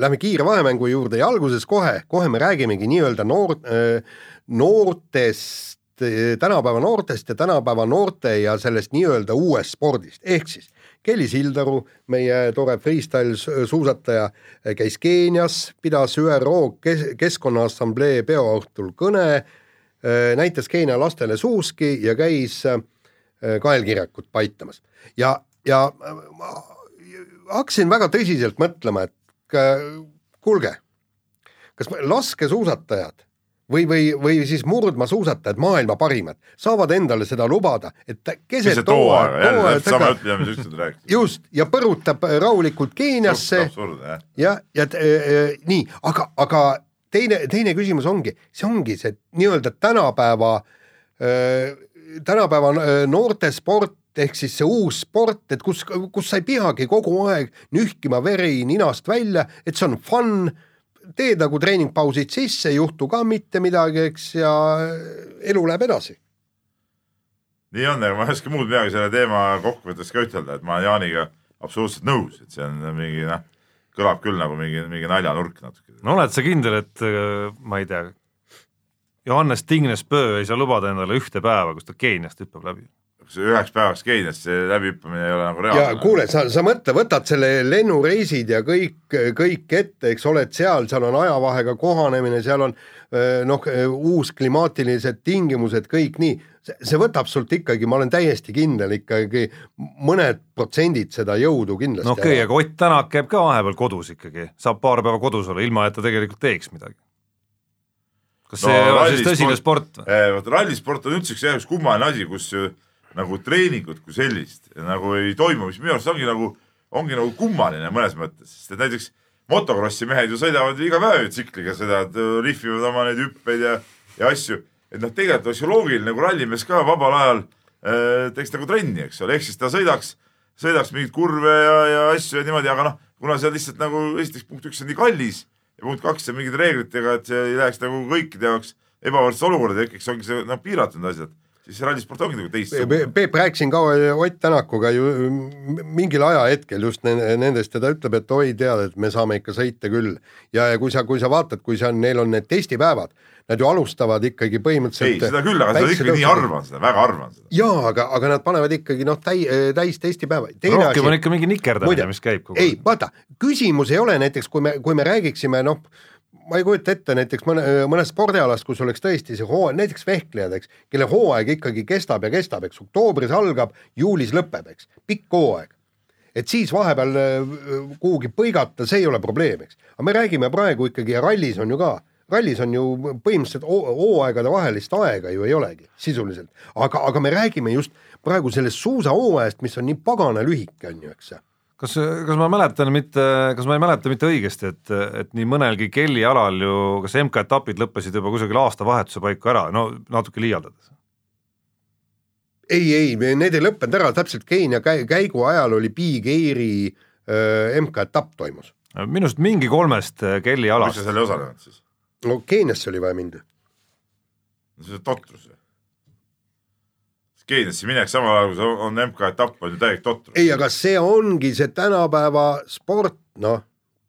lähme kiire vahemängu juurde ja alguses kohe, kohe me räägimegi nii-öelda noor, noortest, tänapäeva noortest ja tänapäeva noorte ja sellest nii-öelda uuest spordist, ehk siis Kelly Sildaru, meie tore freestyle suusataja, käis Keenias, pidas ÜRO kes-, Keskkonnaassamblee peoõhtul kõne, näitas Keenia lastele suuski ja käis kaelkirjakut paitamas. ja ja ma hakkasin väga tõsiselt mõtlema, et kuulge, kas laskesuusatajad või, või, või siis murdmaasuusatajad, maailma parimad, saavad endale seda lubada, et keset hooaega, just, ja põrutab rahulikult Keeniasse. Ja, ja äh, nii, aga, aga teine, teine küsimus ongi, see ongi see nii-öelda tänapäeva äh,, tänapäeva noortesport, ehk siis see uus sport, et kus, kus sa ei peagi kogu aeg nühkima veri ninast välja, et see on fun teed nagu treeningpausid sisse, ei juhtu ka mitte midagi, eks, ja elu läheb edasi. nii on, aga ma ei oska muud midagi selle teema kokkuvõttes ka ütelda, et ma olen Jaaniga absoluutselt nõus, et see on mingi noh, kõlab küll nagu mingi, mingi naljanurk natuke. no oled sa kindel, et äh, ma ei tea, Johannes Tingnes-Pöö ei saa lubada endale ühte päeva, kus ta Keeniast hüppab läbi? See üheks päevaks Keeniasse läbihüppamine ei ole nagu reaalne. ja kuule, sa, sa mõtle, võtad selle lennureisid ja kõik, kõik ette, eks oled seal, seal on ajavahega kohanemine, seal on noh, uus klimaatilised tingimused, kõik nii, see võtab sult ikkagi, ma olen täiesti kindel, ikkagi mõned protsendid seda jõudu kindlasti. no okei okay,, aga Ott Tänak käib ka vahepeal kodus ikkagi, saab paar päeva kodus olla, ilma et ta tegelikult teeks midagi kas no, see ei ole siis tõsine sport või? vot rallisport on üldse üks kummaline asi, kus nagu treeningut kui sellist nagu ei toimu, mis minu arust ongi nagu, ongi nagu kummaline mõnes mõttes, sest et näiteks motokrossi mehed ju sõidavad iga päev tsikliga seda, et rihvivad oma neid hüppeid ja, ja asju. et noh, tegelikult oleks ju loogiline nagu rallimees ka vabal ajal äh, teeks nagu trenni, eks ole, ehk siis ta sõidaks, sõidaks mingeid kurve ja, ja asju ja niimoodi, aga noh, kuna see lihtsalt nagu esiteks punkt üks on nii kallis ja punkt kaks on mingite reeglitega, et see ei läheks nagu kõikide jaoks ebavõrdses olukorda tekiks, ongi see noh, piiratud asjad siis rallisport ongi nagu teistsugune. Peep, rääkisin ka Ott Tänakuga ju mingil ajahetkel just nendest ja ta ütleb, et oi, tead, et me saame ikka sõita küll. ja, ja kui sa, kui sa vaatad, kui sa, neil on need testipäevad, nad ju alustavad ikkagi põhimõtteliselt. ei, seda küll, aga seda ikkagi nii harva on seda, väga harva on seda. jaa, aga, aga nad panevad ikkagi noh, täi-, täis testipäeva. rohkem on ikka mingi nikerdamine, mis käib kogu aeg. ei, vaata, küsimus ei ole näiteks, kui me, kui me räägiksime noh, ma ei kujuta ette näiteks mõne, mõnest spordialast, kus oleks tõesti see hooaeg, näiteks vehklejad, eks, kelle hooaeg ikkagi kestab ja kestab, eks, oktoobris algab, juulis lõpeb, eks, pikk hooaeg. et siis vahepeal kuhugi põigata, see ei ole probleem, eks. aga me räägime praegu ikkagi ja rallis on ju ka, rallis on ju põhimõtteliselt hooaegade vahelist aega ju ei olegi sisuliselt, aga, aga me räägime just praegu sellest suusahooajast, mis on nii pagana lühike, on ju, eks kas, kas ma mäletan mitte, kas ma ei mäleta mitte õigesti, et, et nii mõnelgi kellialal ju kas MK-etapid lõppesid juba kusagil aastavahetuse paiku ära, no natuke liialdades? ei, ei, need ei lõppenud ära, täpselt Keenia käigu ajal oli Big Airi äh, MK-etapp toimus. minu arust mingi kolmest kellialast. miks sa seal ei osalenud siis? no Keeniasse oli vaja minna. see on totrus Keeniasse minek samal ajal, kui on MK-etapp, on ju täielik totrus. ei, aga see ongi see tänapäeva sport, noh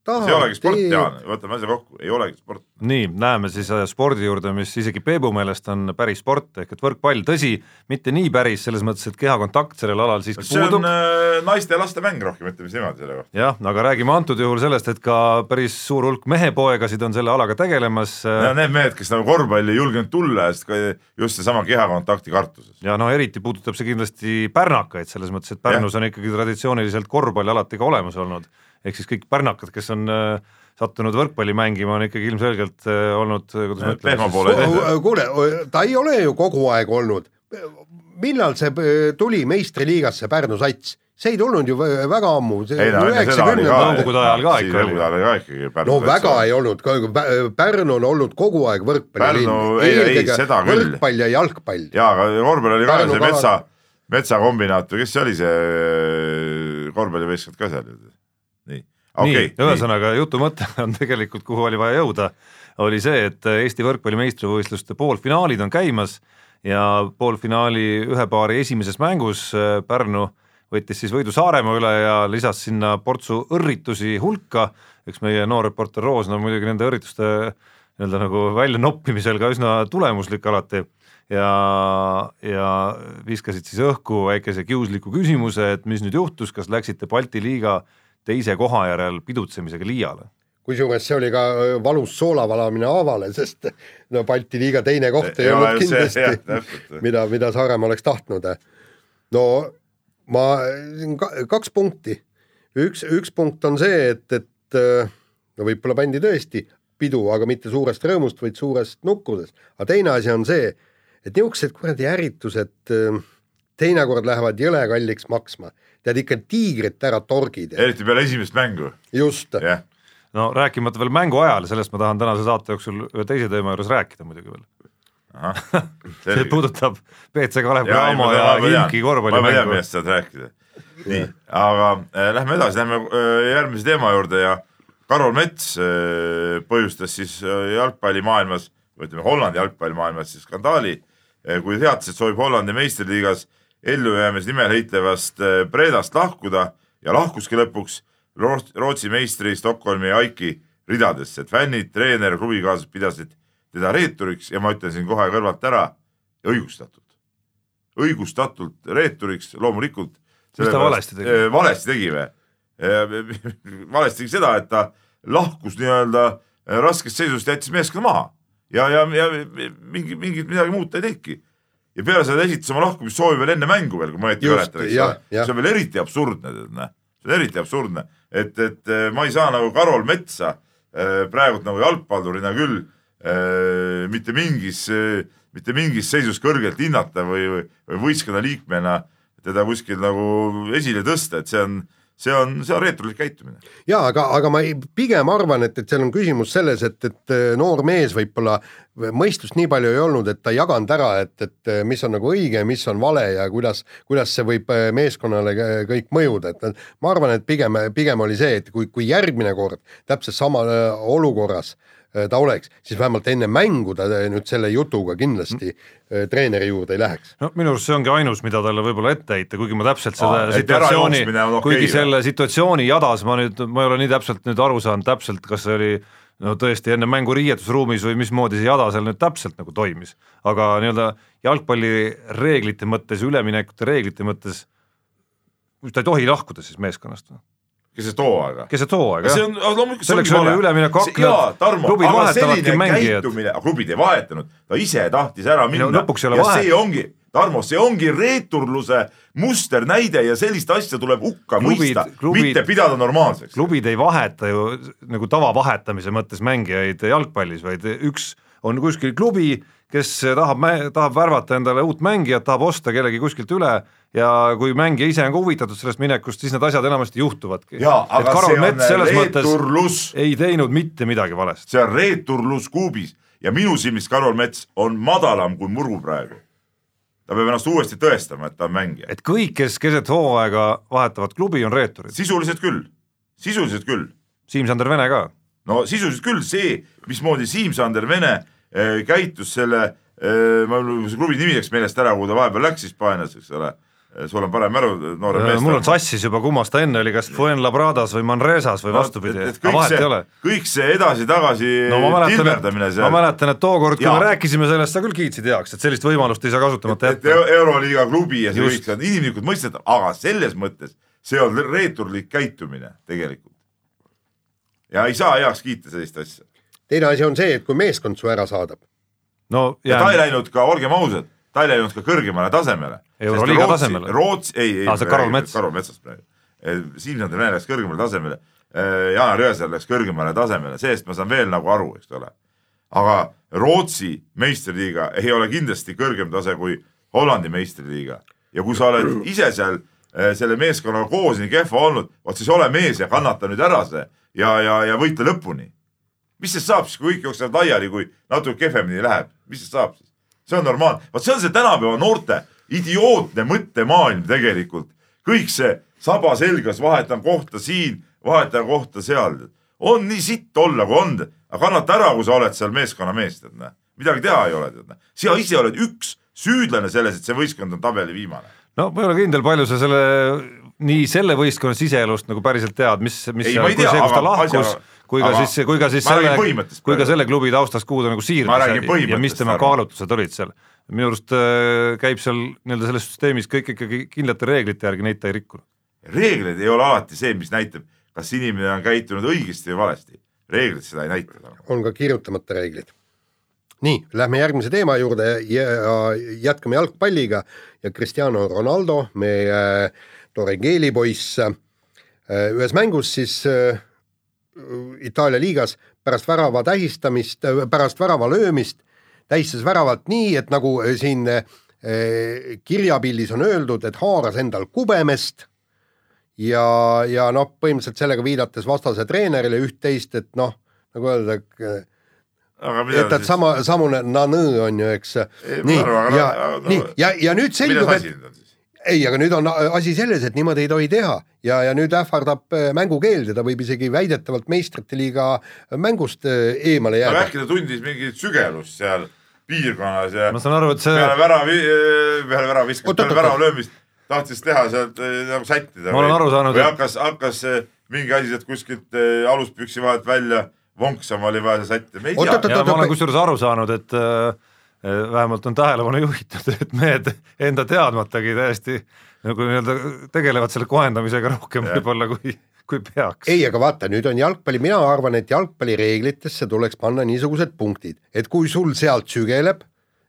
see ei olegi sport, Jaan, võtame asja kokku, ei olegi sport. nii, läheme siis äh, spordi juurde, mis isegi Peebu meelest on päris sport ehk et võrkpall, tõsi, mitte nii päris selles mõttes, et kehakontakt sellel alal siiski see puudub. see on äh, naiste ja laste mäng rohkem, ütleme siis niimoodi selle kohta. jah, aga räägime antud juhul sellest, et ka päris suur hulk mehepoegasid on selle alaga tegelemas. Äh, Need mehed, kes nagu korvpalli ei julgenud tulla, sest ka just seesama kehakontakti kartuses. ja no eriti puudutab see kindlasti pärnakaid, selles mõttes, et Pärnus ja. on ikkagi traditsiooniliselt korvpall alati ka olemas olnud ehk siis kõik pärnakad, kes on äh, sattunud võrkpalli mängima, on ikkagi ilmselgelt äh, olnud, äh, kuidas ma ütlen. kuule, ta ei ole ju kogu aeg olnud. millal see tuli meistriliigasse Pärnu sats? see ei tulnud ju väga ammu. nõukogude ajal ka ikka oli. no väga ei olnud, Pärnu on olnud kogu aeg võrkpallilinn. eelkõige võrkpall ja jalgpall. jaa, aga korvpall oli ka see metsa, metsakombinaat või kes see oli, see korvpallivõistkond ka seal okay, nii, ühesõnaga jutu mõte on tegelikult, kuhu oli vaja jõuda, oli see, et Eesti võrkpalli meistrivõistluste poolfinaalid on käimas ja poolfinaali ühe paari esimeses mängus äh, Pärnu võttis siis võidu Saaremaa üle ja lisas sinna portsu õrritusi hulka, eks meie noor reporter Roos on no, muidugi nende õrrituste nii-öelda nagu väljanoppimisel ka üsna tulemuslik alati. Ja, ja viskasid siis õhku väikese kiusliku küsimuse, et mis nüüd juhtus, kas läksite Balti liiga teise koha järel pidutsemisega liiale kusjuures see oli ka valus soolavalamine avale, sest no Balti liiga teine koht ei, ei olnud kindlasti, mida, mida Saaremaa oleks tahtnud. no ma, kaks punkti. üks, üks punkt on see, et, et no võib-olla pandi tõesti pidu, aga mitte suurest rõõmust, vaid suurest nukkusest. aga teine asi on see, et niisugused kuradi ärritused teinekord lähevad jõle kalliks maksma. Tead ikka tiigrit ära torgid. eriti peale esimest mängu. just yeah.. no rääkimata veel mängu ajal, sellest ma tahan tänase saate jooksul ühe teise teema juures rääkida muidugi veel. see puudutab BC Kalev Cramo ja, Inki korvpallimängu. ma tean, millest sa tahad rääkida. nii, aga äh, lähme edasi, lähme äh, järgmise teema juurde ja Karol Mets äh, põhjustas siis äh, jalgpallimaailmas, või ütleme Hollandi jalgpallimaailmas siis skandaali, äh, kui teatas, et soovib Hollandi meistriliigas ellujäämise nimel heitlevast Predast lahkuda ja lahkuski lõpuks Rootsi meistri Stockholmi Aiki ridadesse, et fännid, treener, klubikaaslased pidasid teda reeturiks ja ma ütlen siin kohe kõrvalt ära, õigustatult, õigustatult reeturiks, loomulikult. mis ta valesti tegi? valesti tegi või? valesti tegi seda, et ta lahkus nii-öelda äh, raskest seisust, jättis meeskonna maha ja, ja, ja mingi, mingit midagi muud ta ei teinudki. Ja peale seda esitas oma lahkumissoovi veel enne mängu veel, kui ma õieti mäletan, eks ole, see on veel eriti absurdne, tead näe, see on eriti absurdne, et, et äh, ma ei saa nagu Karol Metsa äh, praegult nagu jalgpallurina küll äh, mitte mingis, mitte mingis seisus kõrgelt hinnata või, või, või võistkonna liikmena teda kuskil nagu esile tõsta, et see on see on, see on reeturlik käitumine. jaa, aga, aga ma ei, pigem arvan, et, et seal on küsimus selles, et, et noor mees võib-olla mõistust nii palju ei olnud, et ta ei jaganud ära, et, et mis on nagu õige, mis on vale ja kuidas, kuidas see võib meeskonnale kõik mõjuda, et ma arvan, et pigem, pigem oli see, et kui, kui järgmine kord täpselt sama olukorras äh, Äh, ta oleks, siis vähemalt enne mängu ta äh, nüüd selle jutuga kindlasti äh, treeneri juurde ei läheks. no minu arust see ongi ainus, mida talle võib-olla ette heita, kuigi ma täpselt seda Aa, situatsiooni, okay, kuigi selle situatsiooni jadas ma nüüd, ma ei ole nii täpselt nüüd aru saanud täpselt, kas see oli no tõesti enne mängu riietusruumis või mismoodi see jada seal nüüd täpselt nagu toimis, aga nii-öelda jalgpallireeglite mõttes, üleminekute reeglite mõttes ta ei tohi lahkuda siis meeskonnast või? Keset hooaega. keset hooaega, jah. loomulikult selleks on ju üleminekuaknad, klubid vahetavadki mängijad. klubid ei vahetanud, ta ise tahtis ära minna no, ja vahet. see ongi, Tarmo, see ongi reeturluse musternäide ja sellist asja tuleb hukka klubid, mõista, mitte pidada normaalseks. klubid ei vaheta ju nagu tavavahetamise mõttes mängijaid jalgpallis, vaid üks on kuskil klubi, kes tahab, tahab värvata endale uut mängijat, tahab osta kellegi kuskilt üle ja kui mängija ise on ka huvitatud sellest minekust, siis need asjad enamasti juhtuvadki. et Karol Mets selles reeturlus, mõttes ei teinud mitte midagi valesti. see on reeturlus kuubis ja minu silmis Karol Mets on madalam kui Muru praegu. ta peab ennast uuesti tõestama, et ta on mängija. et kõik, kes keset hooaega vahetavad klubi, on reeturid? sisuliselt küll, sisuliselt küll. Siim-Sander Vene ka? no sisuliselt küll, see, mismoodi Siim-Sander Vene käitus selle äh,, ma, see klubi nimi läks meelest ära, kuhu ta vahepeal läks Hispaanias, eks ole sul on parem mälu noore meeste. mul on sassis juba, kummas ta enne oli, kas Fuenlabradas või Manresas või no, vastupidi, aga vahet ei ole. kõik see edasi-tagasi no, tilverdamine seal. ma mäletan, et tookord, kui me rääkisime sellest, sa küll kiitsid heaks, et sellist võimalust ei saa kasutamata jätta. Euroliiga klubi ja see kõik, see on inimlikult mõistetav, aga selles mõttes see on reeturlik käitumine tegelikult. ja ei saa heaks kiita sellist asja. Teine asi on see, et kui meeskond su ära saadab. no ja, ja ta ei läinud ka, olgem ausad ta ei läinud ka kõrgemale tasemele. euroliiga tasemele? Rootsi, ei, ei ah,, Karol Mets. Karol Metsast praegu. Siim-Sander Vene läks kõrgemale tasemele, Jaanar Jõesaar läks kõrgemale tasemele, sellest ma saan veel nagu aru, eks ole. aga Rootsi meistriliiga ei ole kindlasti kõrgem tase kui Hollandi meistriliiga ja kui sa oled ise seal eh, selle meeskonnaga koos nii kehva olnud, vot siis ole mees ja kannata nüüd ära see ja, ja, ja võitle lõpuni. Mis siis saab siis, kui kõik jooksevad laiali, kui natuke kehvemini läheb, mis siis saab siis? see on normaalne, vot see on see tänapäeva noorte idiootne mõttemaailm tegelikult. kõik see saba selgas, vahetan kohta siin, vahetan kohta seal. on nii sitt olla, kui on, aga kannata ära, kui sa oled seal meeskonna mees, tead näe. midagi teha ei ole, tead näe. sina ise oled üks süüdlane selles, et see võistkond on tabeli viimane. no ma ei ole kindel, palju sa selle, nii selle võistkonna siseelust nagu päriselt tead, mis, mis ei, seal, kui see, kus ta lahkus asja kui ka aga, siis, kui ka siis selle, kui ka selle klubi taustast, kuhu ta nagu siirdus ja mis tema kaalutlused olid seal. minu arust äh, käib seal nii-öelda selles süsteemis kõik ikkagi kindlate reeglite järgi, neid ta ei rikkunud. reeglid ei ole alati see, mis näitab, kas inimene on käitunud õigesti või valesti. reeglid seda ei näita. on ka kirjutamata reeglid. nii, lähme järgmise teema juurde ja jätkame jalgpalliga ja Cristiano Ronaldo, meie tore geelipoiss, äh, ühes mängus siis äh, Itaalia liigas pärast värava tähistamist, pärast värava löömist tähistas väravat nii, et nagu siin kirjapildis on öeldud, et haaras endal kubemest. Ja, ja noh, põhimõtteliselt sellega viidates vastase treenerile üht-teist, et noh, nagu öelda, et et sama, samune nanõ on ju, eks. nii, ja, nii, ja, ja nüüd selgub, et ei, aga nüüd on asi selles, et niimoodi ei tohi teha ja, ja nüüd ähvardab äh, mängukeeld ja ta võib isegi väidetavalt meistrite liiga mängust äh, eemale jääda. aga äkki ta tundis mingit sügelust seal piirkonnas ja ma saan aru, et see peale väravi, peale värava viskamist, peale värava löömist tahtis teha sealt nagu sättida. ma olen aru saanud. või hakkas, hakkas mingi asi sealt kuskilt aluspüksi vahelt välja vonksama, oli vaja see sättida, me ei tea. ma olen kusjuures aru saanud, et äh, vähemalt on tähelepanu juhitud, et mehed enda teadmatagi täiesti nagu nii-öelda tegelevad selle kohendamisega rohkem võib-olla kui, kui peaks. ei, aga vaata, nüüd on jalgpalli, mina arvan, et jalgpallireeglitesse tuleks panna niisugused punktid, et kui sul sealt sügeleb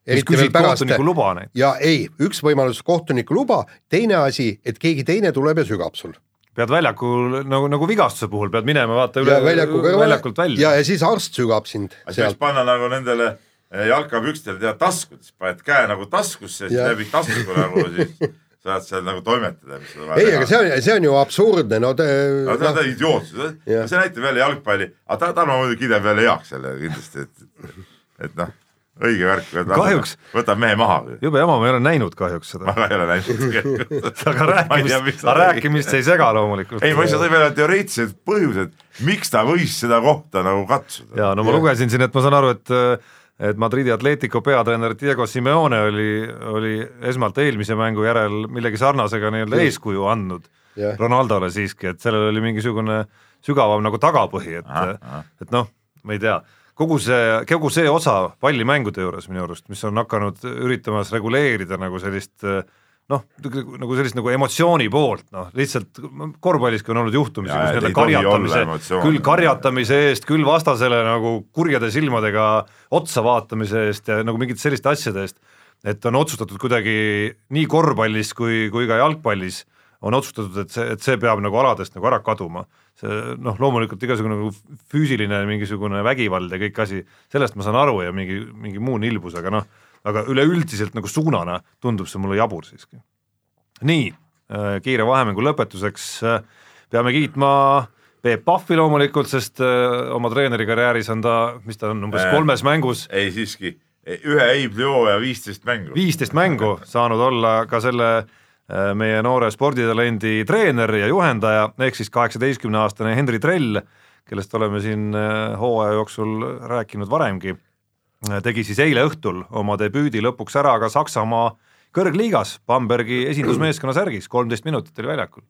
eriti veel pärast. luba neid. ja ei, üks võimalus kohtuniku luba, teine asi, et keegi teine tuleb ja sügab sul pead väljakul nagu, nagu vigastuse puhul pead minema vaata üle väljaku väljakult välja. ja, ja siis arst sügab sind. siis panna nagu nendele jalkapükstele tead taskudes, paned käe nagu taskusse, siis läbi tasku nagu siis saad seal nagu toimetada. ei, aga see on, see on ju absurdne, no te. no ta on no. idiootsus, see näitab jälle jalgpalli, aga ta, Tarmo muidugi kiidab jälle heaks selle kindlasti, et, et noh õige värk, kahjuks võtab mehe maha. jube jama, ma ei ole näinud kahjuks seda. ma ei ole näinud aga rääkimist, aga rääkimist ei sega loomulikult. ei, ma lihtsalt tõin välja teoreetilised põhjused, miks ta võis seda kohta nagu katsuda. ja no ma ja. lugesin siin, et ma saan aru, et et Madridi Atletico peatreener Diego Simeone oli, oli esmalt eelmise mängu järel millegi sarnasega nii-öelda eeskuju andnud yeah. Ronaldole siiski, et sellel oli mingisugune sügavam nagu tagapõhi, et, et noh, ma ei tea. Kogu see, kogu see osa pallimängude juures minu arust, mis on hakanud üritamas reguleerida nagu sellist noh, nagu sellist nagu emotsiooni poolt, noh lihtsalt korvpalliski on olnud juhtumisi, kus nii-öelda karjatamise, küll karjatamise eest, küll vastasele nagu kurjade silmadega otsa vaatamise eest ja nagu mingite selliste asjade eest, et on otsustatud kuidagi nii korvpallis kui, kui ka jalgpallis on otsustatud, et see, et see peab nagu aladest nagu ära kaduma. See noh, loomulikult igasugune nagu füüsiline mingisugune vägivald ja kõik asi, sellest ma saan aru ja mingi, mingi muu nilbus, aga noh, aga üleüldiselt nagu suunana tundub see mulle jabur siiski. nii, äh, kiire vahemängu lõpetuseks äh, peame kiitma Peep Pahvi loomulikult, sest äh, oma treenerikarjääris on ta, mis ta on, umbes kolmes mängus. ei siiski, ühe Eiblio ja viisteist mängu. viisteist mängu saanud olla ka selle meie noore sporditalendi treener ja juhendaja, ehk siis kaheksateistkümne aastane Henri Trell, kellest oleme siin hooaja jooksul rääkinud varemgi, tegi siis eile õhtul oma debüüdi lõpuks ära ka Saksamaa kõrgliigas Bambergi esindusmeeskonna särgis, kolmteist minutit oli väljakul.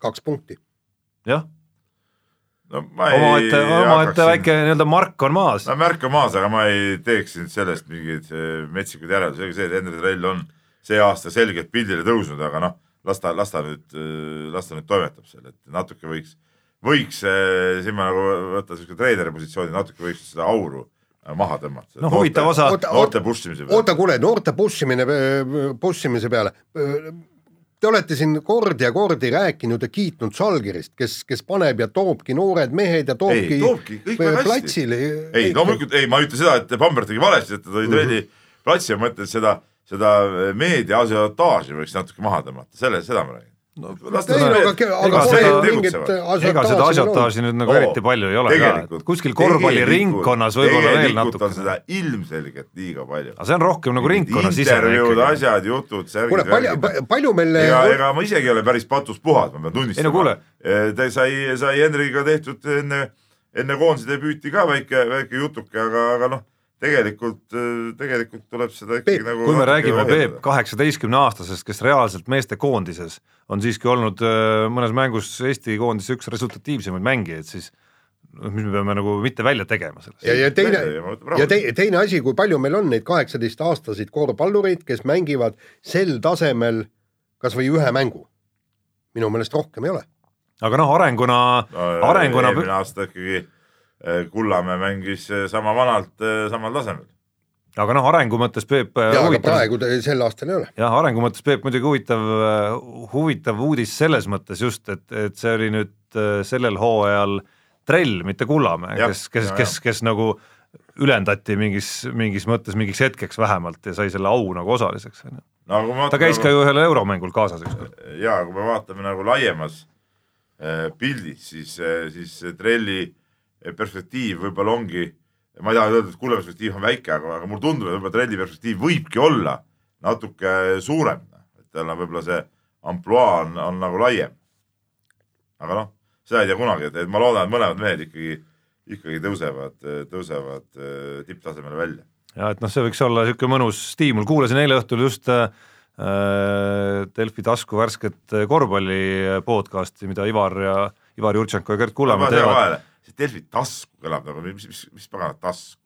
kaks punkti. jah no omaette, omaette väike nii-öelda mark on maas. no märk on maas, aga ma ei teeks nüüd sellest mingeid metsikud järeldusi, see, et Henri Trell on see aasta selgelt pildile tõusnud, aga noh, las ta, las ta nüüd, las ta nüüd toimetab seal, et natuke võiks, võiks eh, siin ma nagu võtan siukse treeneri positsiooni, natuke võiks seda auru maha tõmmata. no huvitav osa. noorte push imise peale. oota, kuule, noorte push imine, push imise peale. Te olete siin kordi ja kordi rääkinud ja kiitnud Žalgirist, kes, kes paneb ja toobki noored mehed ja toobki, ei, toobki platsile. ei, loomulikult, ei, ma ei ütle seda, et Bamber tegi valesti, et ta tõi treeni mm -hmm. platsi, ma mõtlen seda seda meedia asiotaaži võiks natuke maha tõmmata, selle, seda ma räägin. No, ei, aga, aga ega, mingit ega seda asiotaaži nüüd nagu oo, eriti palju ei ole ka, et kuskil korvpalliringkonnas võib-olla veel natuke. seda ilmselgelt liiga palju. aga see on rohkem nagu ringkonnasisene intervjuud, asjad, jutud, särgid. kuule, palju, palju meil ega, ega ma isegi ei ole päris patus puhas, ma pean tunnistama. No, ta sai, sai Henriga tehtud enne, enne koondise debüüti ka väike, väike jutuke, aga, aga noh tegelikult, tegelikult tuleb seda ikkagi Peep, nagu kui me räägime Peep kaheksateistkümne aastasest, kes reaalselt meestekoondises on siiski olnud äh, mõnes mängus Eesti koondise üks resultatiivsemaid mängijaid, siis noh, mis me peame nagu mitte välja tegema sellest. ja, ja teine, ja te, teine asi, kui palju meil on neid kaheksateistaastaseid korvpallureid, kes mängivad sel tasemel kas või ühe mängu. minu meelest rohkem ei ole. aga noh, arenguna no,, arenguna eelmine aasta ikkagi Kullamäe mängis eh, sama vanalt eh, samal tasemel. aga noh, arengu mõttes Peep jaa, aga praegu ta sel aastal ei ole. jah, arengu mõttes Peep muidugi huvitav, huvitav uudis selles mõttes just, et, et see oli nüüd sellel hooajal Trell, mitte Kullamäe, kes, kes, kes, kes nagu ülendati mingis, mingis mõttes mingiks hetkeks vähemalt ja sai selle au nagu osaliseks, on ju. ta käis nagu... ka ju ühel euromängul kaasas ükskord. jaa, kui me vaatame nagu laiemas äh, pildis, siis äh,, siis Trelli perspektiiv võib-olla ongi, ma ei taha öelda, et Kulla perspektiiv on väike, aga, aga mulle tundub, et võib-olla Trelli perspektiiv võibki olla natuke suurem, et tal on võib-olla see ampluaa on, on nagu laiem. aga noh, seda ei tea kunagi, et, et ma loodan, et mõlemad mehed ikkagi, ikkagi tõusevad, tõusevad äh, tipptasemele välja. ja et noh, see võiks olla niisugune mõnus stiimul, kuulasin eile õhtul just äh, Delfi tasku värsket korvpalli podcast'i, mida Ivar ja Ivar Jurtšenko ja Gert Kullamäe teevad. See Delfi tasku kõlab nagu, mis, mis, mis paganat tasku?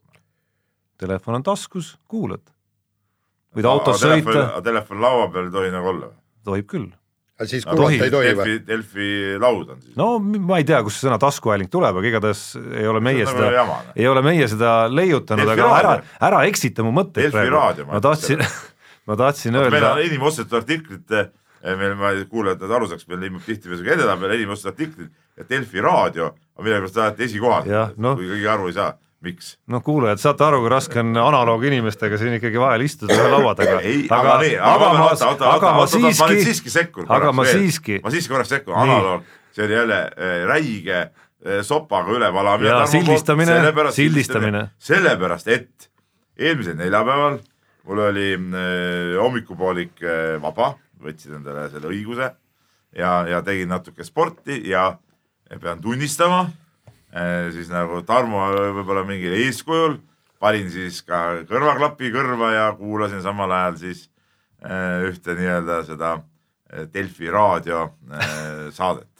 telefon on taskus, kuulad võid autos sõita. telefon laua peal ei tohi nagu olla või? tohib küll. aga siis kuulata ei tohi või? Delfi laud on siis. no ma ei tea, kust see sõna taskuhääling tuleb, aga igatahes ei ole meie seda, nagu ei ole meie seda leiutanud, aga ära, ära eksita mu mõtteid praegu. ma tahtsin ma tahtsin öelda. meil on enim ostetud meil, ma kuulajad aru saaks, meil ilmub tihtipeale edetabel, enim ostetud artiklid ja Delfi raadio on millegipärast alati esikohal, no. kui keegi aru ei saa miks? noh, kuulajad, saate aru, kui raske on analooginimestega siin ikkagi vahel istuda ühe laua taga. aga, aga, aga aga ma siiski, siiski sekkun. aga ma siiski. ma siiski korraks sekkun, analoog, see oli jälle äh, räige äh, sopaga ülevalamine. sildistamine, sildistamine. sellepärast, et eelmisel neljapäeval mul oli äh, hommikupoolik äh, vaba, võtsin endale selle õiguse ja, ja tegin natuke sporti ja pean tunnistama Äh, siis nagu Tarmo võib-olla mingil eeskujul, panin siis ka kõrvaklapi kõrva ja kuulasin samal ajal siis äh, ühte nii-öelda seda äh, Delfi raadio saadet.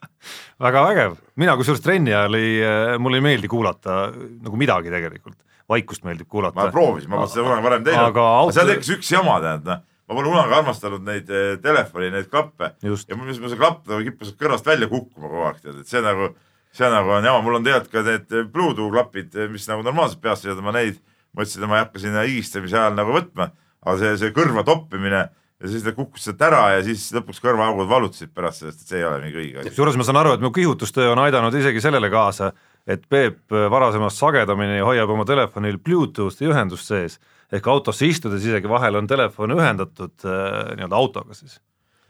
Väga vägev, mina kusjuures trenni ajal ei, mulle ei meeldi kuulata nagu midagi tegelikult, vaikust meeldib kuulata. ma proovisin, ma polnud seda kunagi varem teinud, aga auto... seal tekkis üks jama, tähendab, noh, ma pole kunagi armastanud neid telefoni, neid klappe. Ja mul see klapp nagu kippus kõrvast välja kukkuma kogu aeg, tead, et see nagu see nagu on jama, mul on tegelikult ka need Bluetooth klapid, mis nagu normaalselt peast sõidavad, ma neid, mõtlesin, et ma ei hakka sinna higistamise ajal nagu võtma, aga see, see kõrva toppimine ja siis ta kukkus sealt ära ja siis lõpuks kõrvaaugud valutasid pärast sellest, et see ei ole mingi õige asi. kusjuures ma saan aru, et mu kihutustöö on aidanud isegi sellele kaasa, et Peep varasemast sagedamini hoiab oma telefonil Bluetoothi ühendust sees, ehk autosse istudes isegi vahel on telefon ühendatud äh, nii-öelda autoga siis.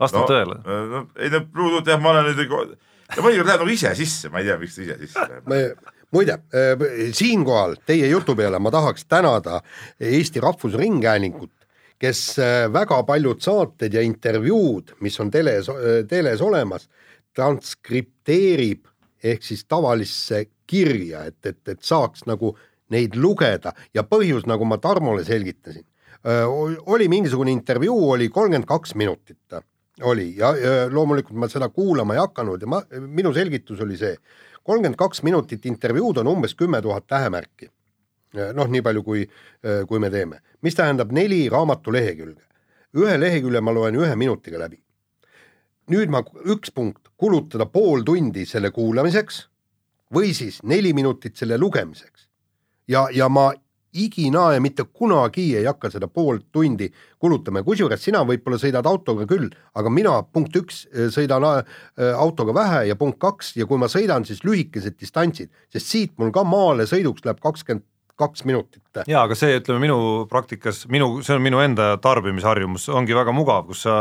vastab no, tõele? no ei no Bluetooth jah, ma olen nüüd ja mõnikord läheb nagu ise sisse, ma ei tea, miks ta ise sisse läheb. muide, äh, siinkohal teie jutu peale ma tahaks tänada Eesti Rahvusringhäälingut, kes äh, väga paljud saated ja intervjuud, mis on teles, äh, teles olemas, transkripteerib ehk siis tavalisse kirja, et, et, et saaks nagu neid lugeda ja põhjus, nagu ma Tarmole selgitasin, oli mingisugune intervjuu, oli kolmkümmend kaks minutit oli ja, loomulikult ma seda kuulama ei hakanud ja ma, minu selgitus oli see, kolmkümmend kaks minutit intervjuud on umbes kümme tuhat tähemärki. noh, nii palju, kui, kui me teeme, mis tähendab neli raamatu lehekülge. ühe lehekülje ma loen ühe minutiga läbi. nüüd ma, üks punkt, kulutada pool tundi selle kuulamiseks või siis neli minutit selle lugemiseks. Ja, ja ma iginae mitte kunagi ei hakka seda poolt tundi kulutama ja kusjuures sina võib-olla sõidad autoga küll, aga mina punkt üks sõidan äh, autoga vähe ja punkt kaks ja kui ma sõidan, siis lühikesed distantsid, sest siit mul ka maale sõiduks läheb kakskümmend kaks minutit. jaa, aga see, ütleme minu praktikas, minu, see on minu enda tarbimisharjumus, ongi väga mugav, kus sa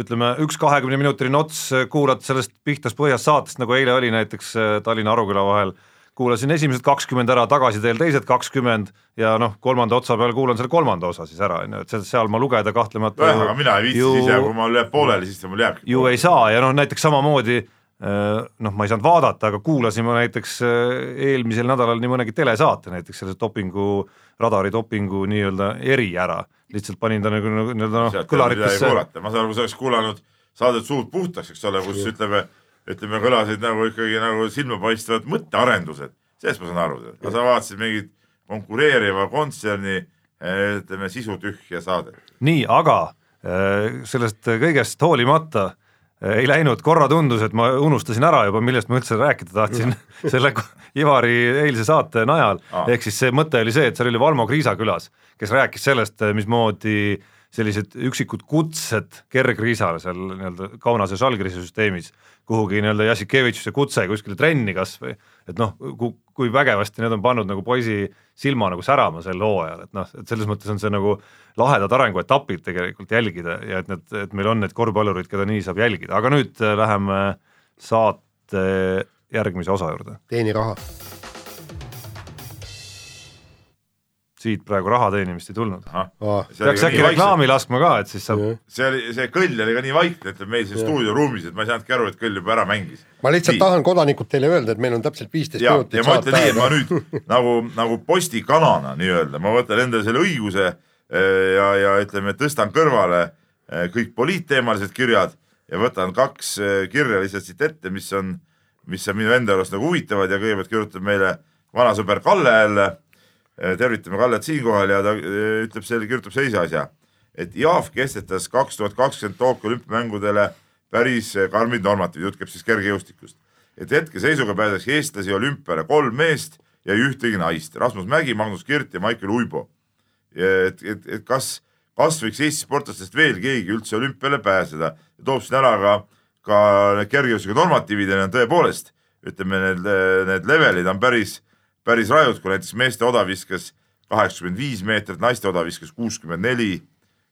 ütleme, üks kahekümne minutiline ots kuulad sellest Pihtas põhjas saatest, nagu eile oli näiteks äh, Tallinna-Aruküla vahel kuulasin esimesed kakskümmend ära, tagasiteel teised kakskümmend ja noh, kolmanda otsa peal kuulan selle kolmanda osa siis ära, on ju, et seal ma lugeda kahtlemata nojah, aga mina ei viitsi ju, siis ja kui mul jääb pooleli, siis mul jääbki. ju ei saa ja noh, näiteks samamoodi äh, noh, ma ei saanud vaadata, aga kuulasin ma näiteks äh, eelmisel nädalal nii mõnegi telesaate näiteks selle dopingu, radari dopingu nii-öelda eri ära, lihtsalt panin ta nagu nii-öelda noh, kõlarikusse. ma saan aru, sa oleks kuulanud saadet Suud puhtaks, eks ole, kus ütleme ütleme, kõlasid nagu ikkagi nagu silmapaistvad mõttearendused, sellest ma saan aru, aga sa vaatasid mingit konkureeriva kontserni ütleme sisutühja saadet. nii, aga äh, sellest kõigest hoolimata äh, ei läinud, korra tundus, et ma unustasin ära juba, millest ma üldse rääkida tahtsin selle Ivari eilse saate najal. Ehk siis see mõte oli see, et seal oli Valmo Kriisa külas, kes rääkis sellest, mismoodi sellised üksikud kutsed kergriisale seal nii-öelda Kaunase Žalgirise süsteemis kuhugi nii-öelda Jassikevitšuse kutse kuskile trenni kas või, et noh, kui vägevasti need on pannud nagu poisi silma nagu särama sel hooajal, et noh, et selles mõttes on see nagu lahedad arenguetapid tegelikult jälgida ja et need, et meil on need korvpallurid, keda nii saab jälgida, aga nüüd äh, läheme saate järgmise osa juurde. teeni raha siit praegu raha teenimist ei tulnud. peaks äkki reklaami laskma ka, et siis saab. see oli, see kõll oli ka nii vaikne, ütleme meil siin stuudioruumis, et ma ei saanudki aru, et kõll juba ära mängis. ma lihtsalt nii. tahan kodanikud teile öelda, et meil on täpselt viisteist minutit. ja ma ütlen nii, et ma nüüd nagu, nagu postikanana nii-öelda, ma võtan endale selle õiguse eh, ja, ja ütleme, tõstan kõrvale eh, kõik poliitteemalised kirjad ja võtan kaks eh, kirja lihtsalt siit ette, mis on, mis on minu enda arust nagu huvitavad ja kõigepealt kirjutab meile vanasõber Kalle jälle tervitame Kallet siinkohal ja ta äh, ütleb selle, kirjutab sellise asja, et Jaaf kehtetas kaks tuhat kakskümmend Tokyo olümpiamängudele päris äh, karmid normatiivid, jutt käib siis kergejõustikust. et hetkeseisuga pääseks eestlasi olümpiale kolm meest ja ei ühtegi naist, Rasmus Mägi, Magnus Kirt ja Maicel Uibo. et, et, et kas, kas võiks Eesti sportlastest veel keegi üldse olümpiale pääseda ja toob siin ära ka, ka need kergejõustiku normatiivid ja need tõepoolest, ütleme, need, need levelid on päris päris rajud, kui näiteks meeste odaviskas kaheksakümmend viis meetrit, naiste odaviskas kuuskümmend neli,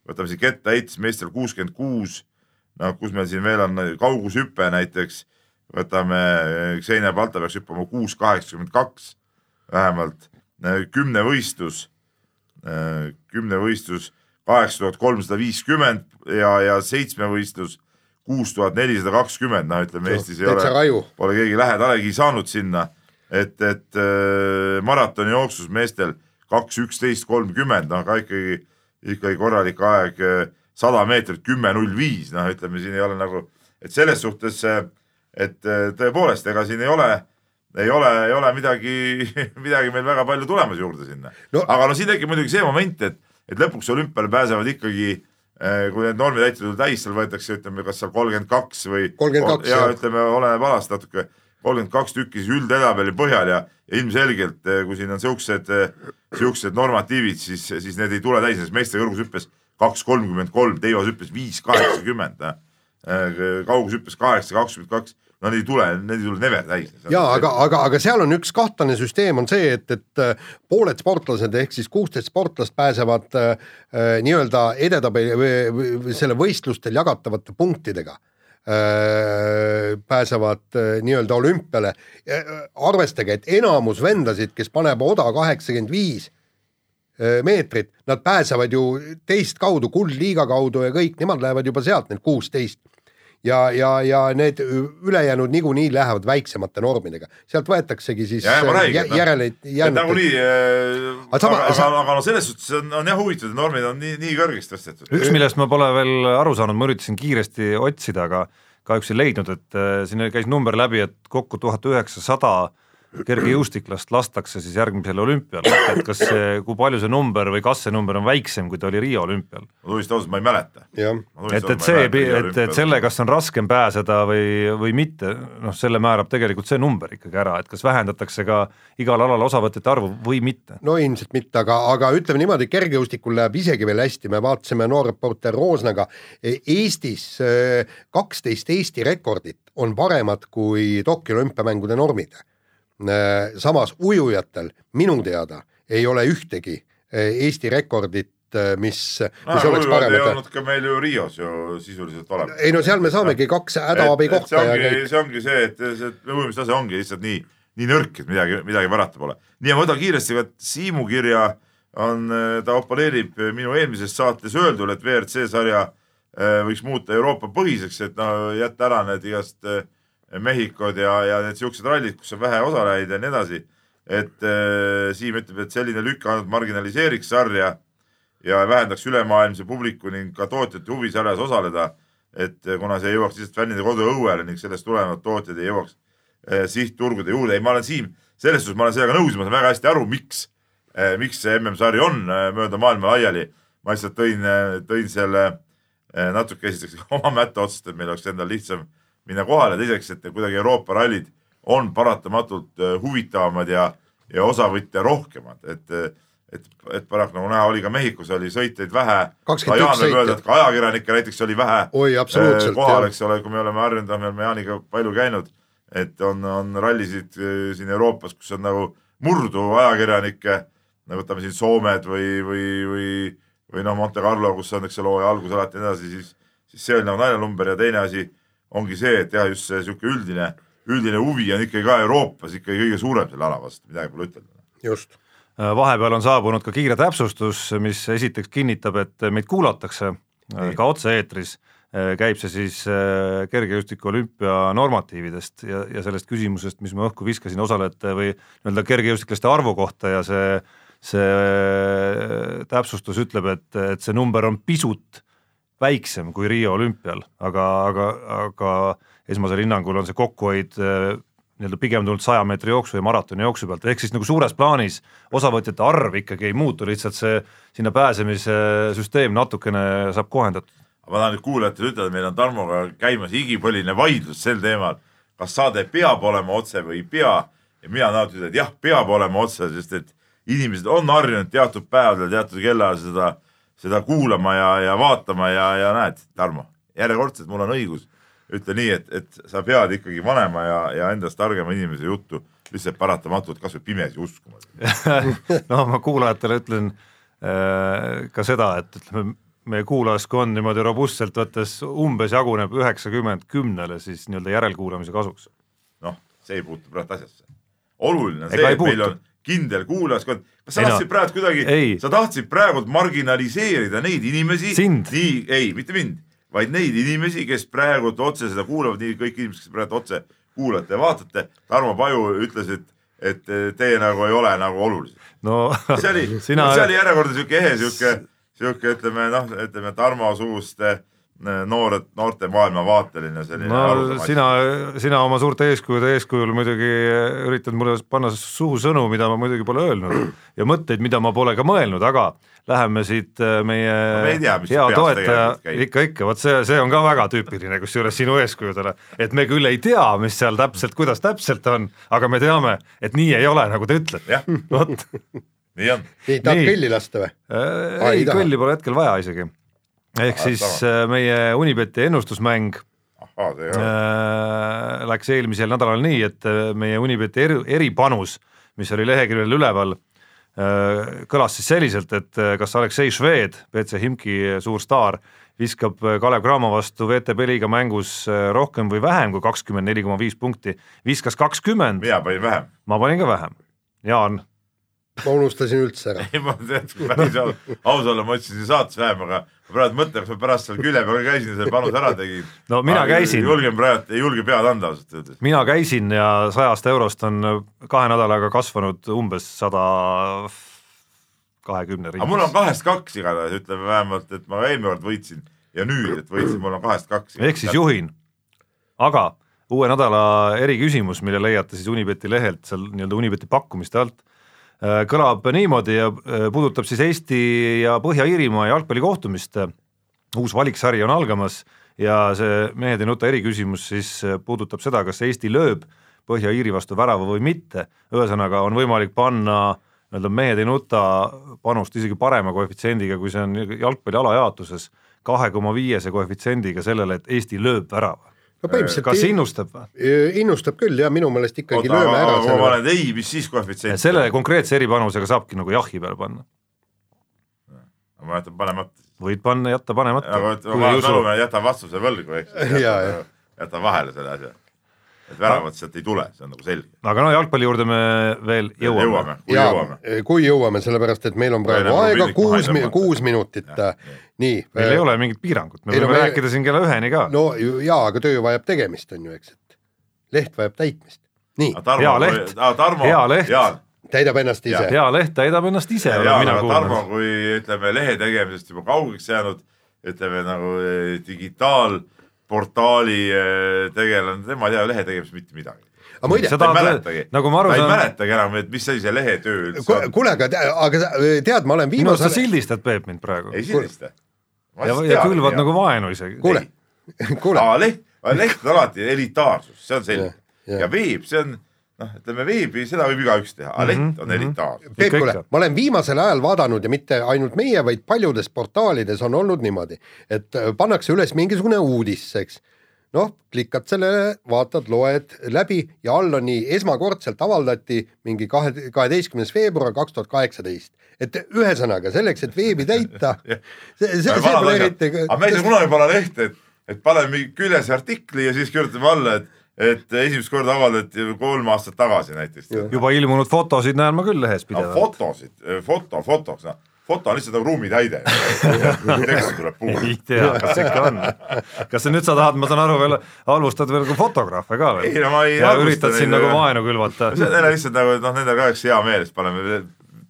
võtame siin kettaheites meestel kuuskümmend kuus, no kus meil siin veel on kaugushüpe näiteks, võtame, Xenia Balta peaks hüppama kuus kaheksakümmend kaks vähemalt, kümnevõistlus, kümnevõistlus kaheksa tuhat kolmsada viiskümmend ja, ja seitsmevõistlus kuus tuhat nelisada kakskümmend, noh, ütleme Eestis ei ole, pole keegi lähedalegi saanud sinna et, et äh, maratonijooksus meestel kaks üksteist kolmkümmend, noh ka ikkagi, ikkagi korralik aeg, äh, sada meetrit kümme null viis, noh, ütleme siin ei ole nagu, et selles suhtes, äh, et tõepoolest, ega siin ei ole, ei ole, ei ole midagi, midagi meil väga palju tulemas juurde sinna no.. aga no siin tekib muidugi see moment, et, et lõpuks olümpiale pääsevad ikkagi kui need normid täidetud täis, seal võetakse, ütleme, kas seal kolmkümmend kaks või. ja ütleme, oleneb alast natuke kolmkümmend kaks tükki siis üldetabeli põhjal ja, ja ilmselgelt, eh, kui siin on siuksed, eh, siuksed normatiivid, siis, siis need ei tule täis, näiteks meeste kõrgushüppes kaks kolmkümmend kolm, teivas hüppes viis kaheksakümmend, eh, kaugushüppes kaheksa kakskümmend kaks no need ei tule, need ei tule never täis. ja aga, aga, aga seal on üks kahtlane süsteem on see, et, et pooled sportlased ehk siis kuusteist sportlast pääsevad äh, nii-öelda edetabeli või selle võistlustel jagatavate punktidega pääsevad äh, nii-öelda olümpiale. Äh, arvestage, et enamus vendasid, kes paneb oda kaheksakümmend viis meetrit, nad pääsevad ju teist kaudu, kuldliiga kaudu ja kõik, nemad lähevad juba sealt, need kuusteist ja, ja, ja need ülejäänud niikuinii lähevad väiksemate normidega, sealt võetaksegi siis ja, räägin, no. järele jäänud. nagunii äh,, aga, aga, aga, aga no selles suhtes on, on jah huvitav, et normid on nii, nii kõrgeks tõstetud. üks, millest ma pole veel aru saanud, ma üritasin kiiresti otsida, aga kahjuks ei leidnud, et äh, siin käis number läbi, et kokku tuhat üheksasada kergejõustiklast lastakse siis järgmisel olümpial, et kas see, kui palju see number või kas see number on väiksem, kui ta oli Riia olümpial? ma tunnistan ausalt, ma ei mäleta. et, et see, et, et selle, kas on raskem pääseda või, või mitte, noh, selle määrab tegelikult see number ikkagi ära, et kas vähendatakse ka igal alal osavõtjate arvu või mitte. no ilmselt mitte, aga, aga ütleme niimoodi, kergejõustikul läheb isegi veel hästi, me vaatasime noorreporter Roosnaga, Eestis äh, kaksteist Eesti rekordit on paremad kui Tokyo olümpiamängude normid samas ujujatel minu teada ei ole ühtegi äh, Eesti rekordit äh, mis, mis no, oleks parem. ei olnud ka meil ju Rios ju sisuliselt olemas. ei no seal me saamegi kaks hädaabi kohta ja kõik. see ongi see, et see ujumistase ongi lihtsalt nii, nii nõrk, et midagi, midagi parata pole. nii, ma võtan kiiresti ka Siimu kirja, on, ta oponeerib minu eelmises saates öeldule, et WRC sarja võiks muuta Euroopa põhiseks, et no jätta ära need igast äh, Mehhikod ja, ja need siuksed rallid, kus on vähe osalejaid ja nii edasi. et äh, Siim ütleb, et selline lükk ainult marginaliseeriks sarja ja vähendaks ülemaailmse publiku ning ka tootjate huvi sarjas osaleda. et äh, kuna see jõuaks lihtsalt fännide koduõuele ning sellest tulenevalt tootjad ei jõuaks äh, sihtturgude juurde. ei, ma olen Siim, selles suhtes ma olen sellega nõus, ma saan väga hästi aru, miks äh,, miks see MM-sari on äh, mööda maailma laiali. ma lihtsalt tõin äh,, tõin selle äh, natuke esiteks oma mätta otsast, et meil oleks endal lihtsam minna kohale, teiseks, et kuidagi Euroopa rallid on paratamatult äh, huvitavamad ja, ja osavõtja rohkemad, et, et, et paraku nagu näha oli ka Mehhikos oli sõitjaid vähe. sõitjat. ka ajakirjanikke näiteks oli vähe. oi, absoluutselt. kohal, eks ole, kui me oleme harjunud, me oleme Jaaniga palju käinud, et on, on rallisid siin Euroopas, kus on nagu murdu ajakirjanikke, no võtame siin Soomed või, või, või, või noh, Monte Carlo, kus on, eks ole, hooaja algus alati ja nii edasi, siis, siis see oli nagu naljanumber ja teine asi ongi see, et jah, just see niisugune üldine, üldine huvi on ikkagi ka Euroopas ikkagi kõige suurem selle ala vastu, midagi pole ütelda. just. Äh, vahepeal on saabunud ka kiire täpsustus, mis esiteks kinnitab, et meid kuulatakse Nii. ka otse-eetris, äh, käib see siis äh, kergejõustiku olümpia normatiividest ja, ja sellest küsimusest, mis ma õhku viskasin osalejate või nii-öelda kergejõustiklaste arvu kohta ja see, see täpsustus ütleb, et, et see number on pisut väiksem kui Riio olümpial, aga, aga, aga esmasel hinnangul on see kokkuhoid eh, nii-öelda pigem tulnud saja meetri jooksu ja maratoni jooksu pealt, ehk siis nagu suures plaanis osavõtjate arv ikkagi ei muutu, lihtsalt see sinna pääsemise süsteem natukene saab kohendatud. ma tahan nüüd kuulajatele ütelda, meil on Tarmoga käimas igipõline vaidlus sel teemal, kas saade peab olema otse või ei pea ja mina tahan ütelda, et jah, peab olema otse, sest et inimesed on harjunud teatud päevadel, teatud kellaajal seda seda kuulama ja, ja vaatama ja, ja näed, Tarmo, järjekordselt mul on õigus. ütle nii, et, et sa pead ikkagi vanema ja, ja endast targema inimese juttu lihtsalt paratamatult kasvõi pimesi uskuma no ma kuulajatele ütlen äh, ka seda, et ütleme, meie kuulajaskond niimoodi robustselt võttes umbes jaguneb üheksakümmend kümnele siis nii-öelda järelkuulamise kasuks. noh, see ei puutu praegu asjasse. oluline on see, et meil on kindel kuulajaskond, kas sa tahtsid praegu kuidagi, sa tahtsid praegu marginaliseerida neid inimesi, nii, ei, mitte mind, vaid neid inimesi, kes praegu otse seda kuulavad, nii kõik inimesed, kes praegu otse kuulate ja vaatate. Tarmo Paju ütles, et, et teie nagu ei ole nagu olulised. no see oli sina..., see oli järjekordne sihuke ehe, sihuke, sihuke ütleme noh, ütleme Tarmo suguste noored, noorte maailmavaateline selline no sina, sina oma suurte eeskujude eeskujul muidugi üritad mulle panna suhu sõnu, mida ma muidugi pole öelnud ja mõtteid, mida ma pole ka mõelnud, aga läheme siit äh, meie no, tea, hea toetaja, ikka, ikka, vot see, see on ka väga tüüpiline, kusjuures sinu eeskujudele, et me küll ei tea, mis seal täpselt, kuidas täpselt on, aga me teame, et nii ei ole, nagu te ütlete, vot. Nii on. nii, tahad kõlli lasta või? Äh, ei, kõlli pole hetkel vaja isegi ehk ah, siis sama. Äh, meie Unibeti ennustusmäng Aha, äh, läks eelmisel nädalal nii, et äh, meie Unibeti eri, eripanus, mis oli leheküljel üleval äh,, kõlas siis selliselt, et äh, kas Aleksei Šved, BC Himki suur staar, viskab Kalev Cramo vastu VTB liiga mängus rohkem või vähem kui kakskümmend neli koma viis punkti, viskas kakskümmend. mina panin vähem. ma panin ka vähem. Jaan ma unustasin üldse ära. ei, ma tead, päris aus olla, ma ütlesin siin saates vähem, aga ma praegu mõtlen, kas ma pärast seal külje peal käisin ja selle panuse ära tegin. no mina aga käisin. julgen praegu, ei julge pead anda ausalt öeldes. mina käisin ja sajast eurost on kahe nädalaga kasvanud umbes sada kahekümne ringis. aga mul on kahest kaks igatahes, ütleme vähemalt, et ma eelmine kord võitsin ja nüüd, et võitsin, mul on kahest kaks. ehk siis juhin, aga uue nädala eriküsimus, mille leiate siis Unibeti lehelt seal nii-öelda Unibeti pakkumiste alt kõlab niimoodi ja äh, puudutab siis Eesti ja Põhja-Iirimaa jalgpallikohtumist. uus valiksari on algamas ja see mehed ei nuta eriküsimus siis äh, puudutab seda, kas Eesti lööb Põhja-Iiri vastu värava või mitte, ühesõnaga on võimalik panna nii-öelda mehed ei nuta panust isegi parema koefitsiendiga, kui see on jalgpalli alajaotuses, kahe koma viiese koefitsiendiga sellele, et Eesti lööb värava no põhimõtteliselt kas innustab või? innustab küll ja minu meelest ikkagi Oota, lööme ära. kui ma olen ei, mis siis koefitsient? selle konkreetse eripanusega saabki nagu jahi peale panna. ma jätan panemata. võid panna, jätta panemata. aga ma talume jätan vastuse võlgu, eks. jätan vahele selle asja et väravat sealt ei tule, see on nagu selge. aga no jalgpalli juurde me veel jõuame. jõuame, kui ja, jõuame. kui jõuame, sellepärast et meil on praegu aega kuus, kuus minutit, nii. meil ei ole mingit piirangut, me võime no, rääkida siin kella üheni ka. no jaa, aga töö vajab tegemist, on ju, eks, et leht vajab täitmist. nii. hea leht, hea leht täidab ennast ise. hea leht täidab ennast ise. jaa, aga Tarmo, kui ütleme lehe tegemisest juba kaugeks jäänud, ütleme nagu eh, digitaal portaali eh, tegelane, tema ei tea lehe tegemisest mitte midagi. aga muide, ta ei mäletagi, nagu ma aru saan. ta ei mäletagi enam, et mis asi see lehetöö üldse on. kuule, aga, aga tead, ma olen viimasel. minu arust sa sildistad, Peep, mind praegu. ei sildista. ja, ja külvad nagu vaenu isegi. kuule, kuule. leht, leht on alati elitaarsus, see on selge. ja veeb, see on noh, ütleme veebi, seda võib igaüks teha, aga Mhm, leht on elitaar. Peep, kuule ma olen viimasel ajal vaadanud ja mitte ainult meie, vaid paljudes portaalides on olnud niimoodi, et äh, pannakse üles mingisugune uudis, eks. noh, klikad sellele, vaatad, loed läbi ja all on nii, esmakordselt avaldati mingi kahe, kaheteistkümnes veebruar kaks tuhat kaheksateist. et ühesõnaga selleks, et veebi täita, see, see, see pole eriti aga me ei saa kunagi panna lehte, et, et paneme mingi küljes artikli ja siis kirjutame alla, et, et esimest korda avaldati kolm aastat tagasi näiteks. juba ilmunud fotosid näen ma küll lehes pidevalt. fotosid, foto fotoks, noh, foto on lihtsalt nagu ruumitäide. tekst tuleb puudu. ei tea, kas ikka on. kas sa nüüd sa tahad, ma saan aru veel, halvustad veel ka fotograafe ka veel Ei, no ma ei ja halvusta üritad siin nagu vaenu külvata. see on lihtsalt nagu, et noh, nendel ka oleks hea meel, siis paneme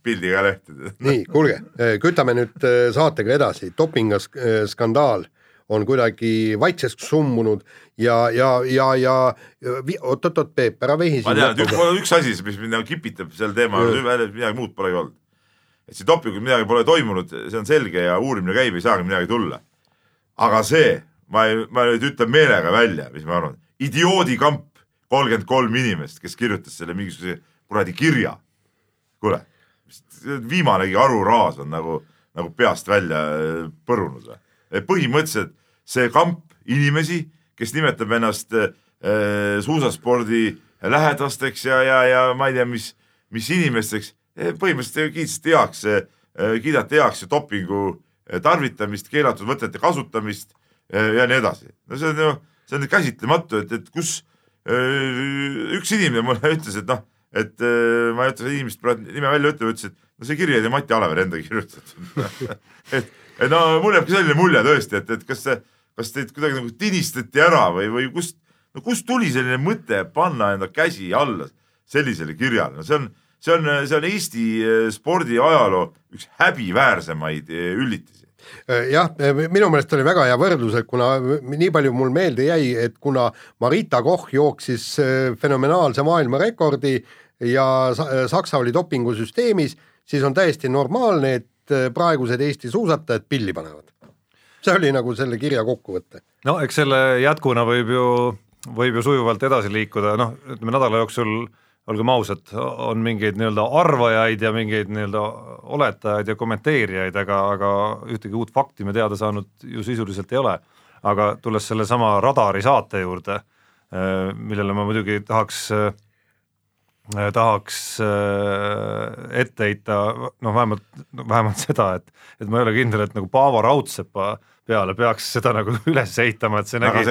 pildi ka lehte. nii, kuulge, kütame nüüd äh, saatega edasi, dopingaskandaal on kuidagi vaikseks summunud ja, ja, ja, ja oot-oot-oot, Peep, ära vehi ma tean, et üks, üks asi, mis mind nagu kipitab selle teema juures, midagi muud polegi olnud. et siin dopingut midagi pole toimunud, see on selge ja uurimine käib, ei saagi midagi tulla. aga see, ma ei, ma nüüd ütlen meelega välja, mis ma arvan, idioodikamp, kolmkümmend kolm inimest, kes kirjutas selle mingisuguse kuradi kirja. kuule, viimanegi aruraas on nagu, nagu peast välja põrunud või? põhimõtteliselt see kamp inimesi, kes nimetab ennast äh, suusaspordi lähedasteks ja, ja, ja ma ei tea, mis, mis inimesteks, põhimõtteliselt kiitsite heaks, kiidate heaks dopingu eh, tarvitamist, keelatud võtete kasutamist eh, ja nii edasi. no see on ju, see on käsitlematu, et, et kus eh, üks inimene mulle ütles, et noh, et eh, ma ei ütle inimest praegu nime välja ütlema, ütles, et no see kiri oli Mati Alaver enda kirjutatud et, et no mul jääbki selline mulje tõesti, et, et kas see, kas teid kuidagi nagu tinistati ära või, või kust, no kust tuli selline mõte panna enda käsi alla sellisele kirjale, no see on, see on, see on Eesti eh, spordiajaloo üks häbiväärsemaid eh, üllitisi. jah, minu meelest oli väga hea võrdlus, et kuna nii palju mul meelde jäi, et kuna Marita Koch jooksis fenomenaalse maailmarekordi ja Sa- Saksa oli dopingusüsteemis, siis on täiesti normaalne, et praegused Eesti suusatajad pilli panevad. see oli nagu selle kirja kokkuvõte. no eks selle jätkuna võib ju, võib ju sujuvalt edasi liikuda, noh, ütleme nädala jooksul olgem ausad, on mingeid nii-öelda arvajaid ja mingeid nii-öelda oletajaid ja kommenteerijaid, aga, aga ühtegi uut fakti me teada saanud ju sisuliselt ei ole. aga tulles sellesama Radari saate juurde, millele ma muidugi tahaks tahaks äh, ette heita noh, vähemalt, vähemalt seda, et, et ma ei ole kindel, et nagu Paavo Raudsepa peale peaks seda nagu üles ehitama, et see nägi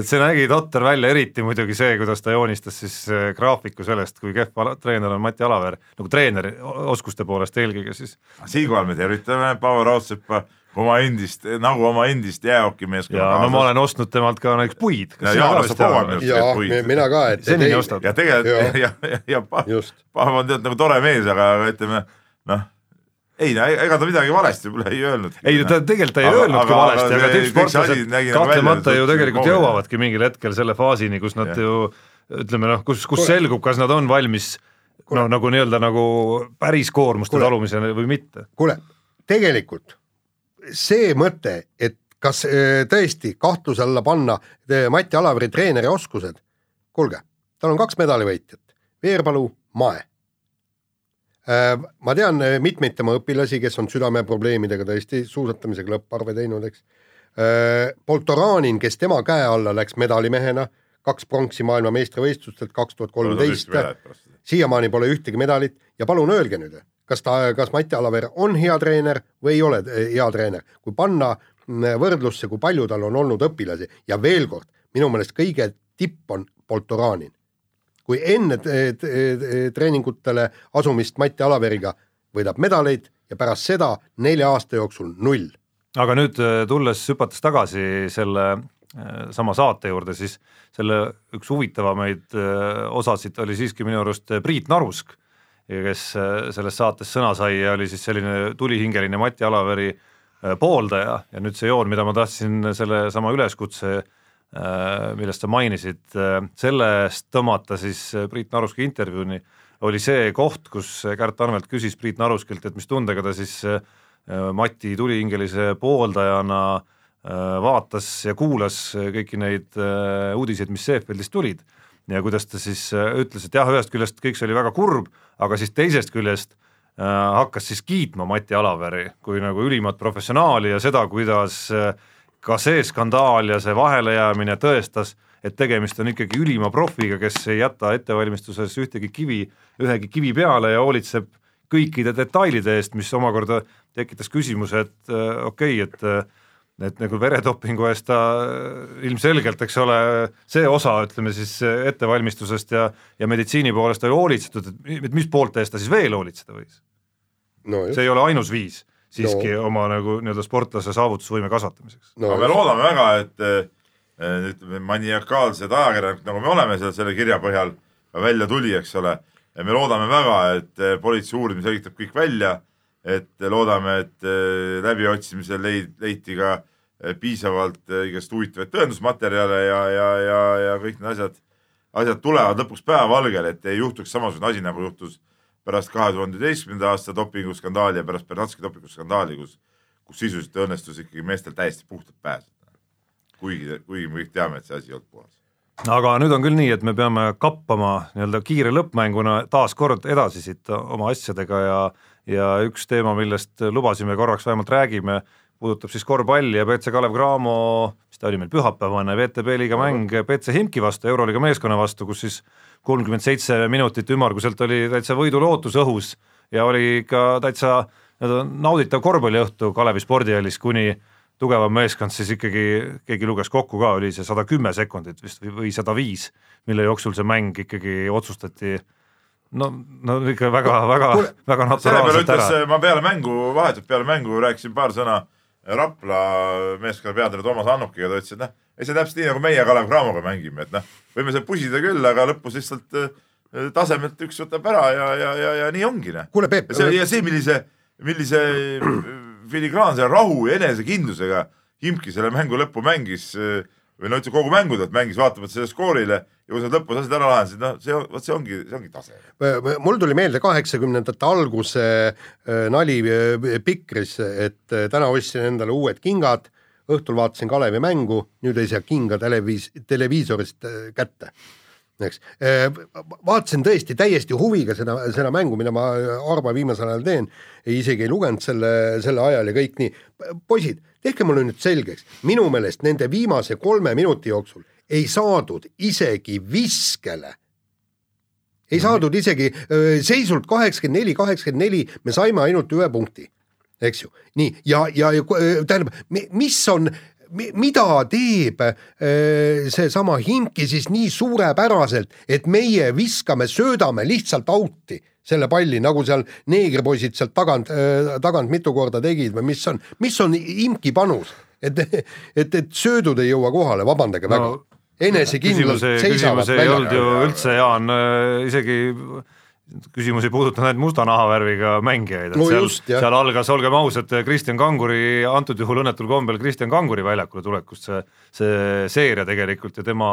et see nägi totter välja, eriti muidugi see, kuidas ta joonistas siis äh, graafiku sellest, kui kehv treener on Mati Alaver, nagu treeneri oskuste poolest eelkõige siis. siinkohal me tervitame Paavo Raudsepa oma endist, nagu oma endist jäähokimeeskonna ja no ma olen ostnud temalt ka näiteks puid. Ja ja mina ka, et senini ostad. ja tegelikult ja, ja, ja Pa- Just. Paavo on tead nagu tore mees, aga ütleme noh, ei no ega ta midagi valesti võib-olla ei öelnud. ei ta tegelikult ei Aga- öelnudki aga- valesti, aga aga tippsportlased nagu kahtlemata ju tegelikult jõuavadki mingil hetkel selle faasini, kus nad Jah. ju ütleme noh, kus, kus selgub, kas nad on valmis no nagu nii-öelda nagu päris koormuste talumisele või mitte. kuule, tegelikult see mõte, et kas äh, tõesti kahtluse alla panna äh, Mati Alaveri treeneri oskused, kuulge, tal on kaks medalivõitjat, Veerpalu, Mae. ma tean äh, mitmeid tema õpilasi, kes on südameprobleemidega tõesti suusatamisega lõpparve teinud, eks. Poltoranin, kes tema käe alla läks medalimehena, kaks pronksi maailmameistrivõistlustelt kaks tuhat kolmteist, siiamaani pole ühtegi medalit ja palun öelge nüüd, kas ta, kas Mati Alaver on hea treener või ei ole eh, hea treener, kui panna mm, võrdlusse, kui palju tal on olnud õpilasi ja veel kord, minu meelest kõige tipp on Poltoranin. kui enne eh, eh, treeningutele asumist Mati Alaveriga võidab medaleid ja pärast seda nelja aasta jooksul null. aga nüüd äh, tulles, hüpates tagasi selle äh, sama saate juurde, siis selle üks huvitavamaid osasid oli siiski minu arust Priit Narusk, kes äh, selles saates sõna sai ja oli siis selline tulihingeline Mati Alaveri äh, pooldaja. Ja nüüd see joon, mida ma tahtsin sellesama üleskutse äh, millest sa mainisid, sellest tõmmata siis Priit Naruski intervjuuni, oli see koht, kus Kärt Anvelt küsis Priit Naruskilt, et mis tundega ta siis Mati tulihingelise pooldajana vaatas ja kuulas kõiki neid uudiseid, mis Seefeldist tulid ja kuidas ta siis ütles, et jah, ühest küljest kõik see oli väga kurb, aga siis teisest küljest äh, hakkas siis kiitma Mati Alaveri kui nagu ülimat professionaali ja seda, kuidas äh, ka see skandaal ja see vahelejäämine tõestas, et tegemist on ikkagi ülima profiga, kes ei jäta ettevalmistuses ühtegi kivi, ühegi kivi peale ja hoolitseb kõikide detailide eest, mis omakorda tekitas küsimuse, et äh, okei okay,, et äh, et nagu veredopingu eest ta äh, ilmselgelt, eks ole, see osa, ütleme siis ettevalmistusest ja, ja meditsiini poolest oli hoolitsetud, et mis poolte eest ta siis veel hoolitseda võis no,? see ei ole ainus viis siiski no. oma nagu nii-öelda sportlase saavutusvõime kasvatamiseks no,. aga me loodame väga, et ütleme, maniakaalsed ajakirjanikud, nagu me oleme seal selle kirja põhjal välja tuli, eks ole, me loodame väga, et politsei uurimine selgitab kõik välja et loodame, et äh, läbiotsimisel leid-, leiti ka äh, piisavalt äh, igast huvitavaid tõendusmaterjale ja, ja, ja, ja kõik need asjad, asjad tulevad lõpuks päevavalgele, et ei juhtuks samasugune asi, nagu juhtus pärast kahe tuhande üheteistkümnenda aasta dopinguskandaali ja pärast Bernatski dopinguskandaali, kus, kus sisuliselt õnnestus ikkagi meestel täiesti puhtalt pääseda. kuigi, kuigi me kõik teame, et see asi ei olnud puhas aga nüüd on küll nii, et me peame kappama nii-öelda kiire lõppmänguna taas kord edasi siit oma asjadega ja ja üks teema, millest lubasime korraks vähemalt räägime, puudutab siis korvpalli ja BC Kalev Cramo, mis ta oli meil pühapäevane VTB liiga mäng BC Himki vastu, Euroliiga meeskonna vastu, kus siis kolmkümmend seitse minutit ümmarguselt oli täitsa võidulootus õhus ja oli ikka täitsa nauditav korvpalliõhtu Kalevi spordihallis, kuni tugevam meeskond siis ikkagi, keegi luges kokku ka, oli see sada kümme sekundit vist või sada viis, mille jooksul see mäng ikkagi otsustati no, no ikka väga, väga, väga naturaalselt ära. ma peale mängu, vahetult peale mängu rääkisin paar sõna Rapla meeskonna peatreener Toomas Annukiga, ta ütles, et noh, ei see on täpselt nii, nagu meie Kalev Cramoga mängime, et noh, võime seal pusida küll, aga lõpus lihtsalt äh, tasemelt üks võtab ära ja, ja, ja, ja nii ongi noh. kuule Peep. ja see, ja see, millise, millise filigraanse rahu ja enesekindlusega Imki selle mängu lõppu mängis äh, või no üldse kogu mängu ta mängis vaatamata sellele skoorile ja kui sa lõpus asjad ära lahendasid, noh, see, vot see ongi, see ongi tase. mul tuli meelde kaheksakümnendate alguse äh, nali äh, Pikris, et äh, täna ostsin endale uued kingad, õhtul vaatasin Kalevi mängu, nüüd ei saa kinga televiis-, televiisorist kätte eks. vaatasin tõesti täiesti huviga seda, seda mängu, mida ma harva viimasel ajal teen, isegi ei lugenud selle, selle ajal ja kõik nii. poisid, tehke mulle nüüd selgeks, minu meelest nende viimase kolme minuti jooksul ei saadud isegi viskele. ei saadud isegi seisult kaheksakümmend neli, kaheksakümmend neli, me saime ainult ühe punkti, eks ju, nii ja, ja, tähendab, mis on mida teeb seesama Himki siis nii suurepäraselt, et meie viskame, söödame lihtsalt out'i selle palli, nagu seal neegrpoisid sealt tagant, tagant mitu korda tegid või mis on, mis on imki panus, et, et, et söödud ei jõua kohale, vabandage no, väga. Enesekindlalt seisavad välja. ei olnud ju üldse, Jaan, äh, isegi küsimus ei puudutanud ainult musta nahavärviga mängijaid, et no seal, seal algas, olgem ausad, Kristjan Kanguri, antud juhul õnnetul kombel Kristjan Kanguri väljakule tulekust see, see seeria tegelikult ja tema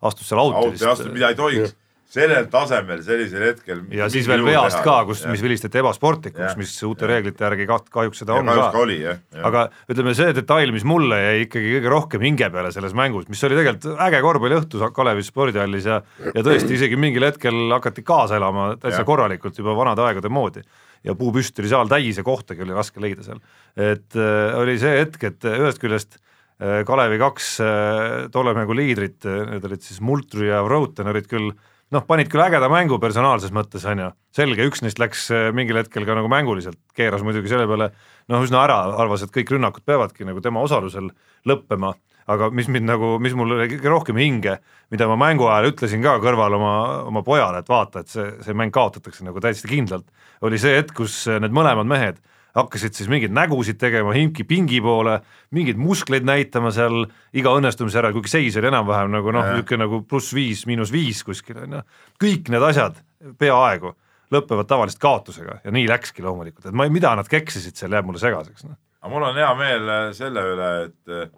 astus seal out'i vist. out'i astus, mida ei tohiks sellel tasemel sellisel hetkel. ja siis veel veast ka, kus, mis vilistati ebasportlikuks, mis uute reeglite järgi kaht-, kahjuks seda ja on ka. oli, jah ja.. aga ütleme, see detail, mis mulle jäi ikkagi kõige rohkem hinge peale selles mängus, mis oli tegelikult äge korvpalliõhtu Kalevi spordihallis ja ja tõesti isegi mingil hetkel hakati kaasa elama täitsa ja. korralikult juba vanade aegade moodi. Ja puupüsti oli saal täis ja kohtagi oli raske leida seal. et äh, oli see hetk, et ühest küljest äh, Kalevi kaks äh, tolle mängu liidrit, need olid siis Multru ja Vrouten olid küll äh, noh, panid küll ägeda mängu personaalses mõttes, on ju, selge, üks neist läks äh, mingil hetkel ka nagu mänguliselt, keeras muidugi selle peale noh, üsna ära, arvas, et kõik rünnakud peavadki nagu tema osalusel lõppema, aga mis mind nagu, mis mul oli kõige rohkem hinge, mida ma mängu ajal ütlesin ka kõrval oma, oma pojale, et vaata, et see, see mäng kaotatakse nagu täiesti kindlalt, oli see hetk, kus need mõlemad mehed hakkasid siis mingeid nägusid tegema Himki pingi poole, mingeid muskleid näitama seal iga õnnestumise järel, kuigi seis oli enam-vähem nagu noh, niisugune nagu pluss viis, miinus viis kuskil on ju, kõik need asjad peaaegu lõpevad tavaliselt kaotusega ja nii läkski loomulikult, et ma, mida nad keksisid seal, jääb mulle segaseks no.. aga mul on hea meel äh, selle üle, et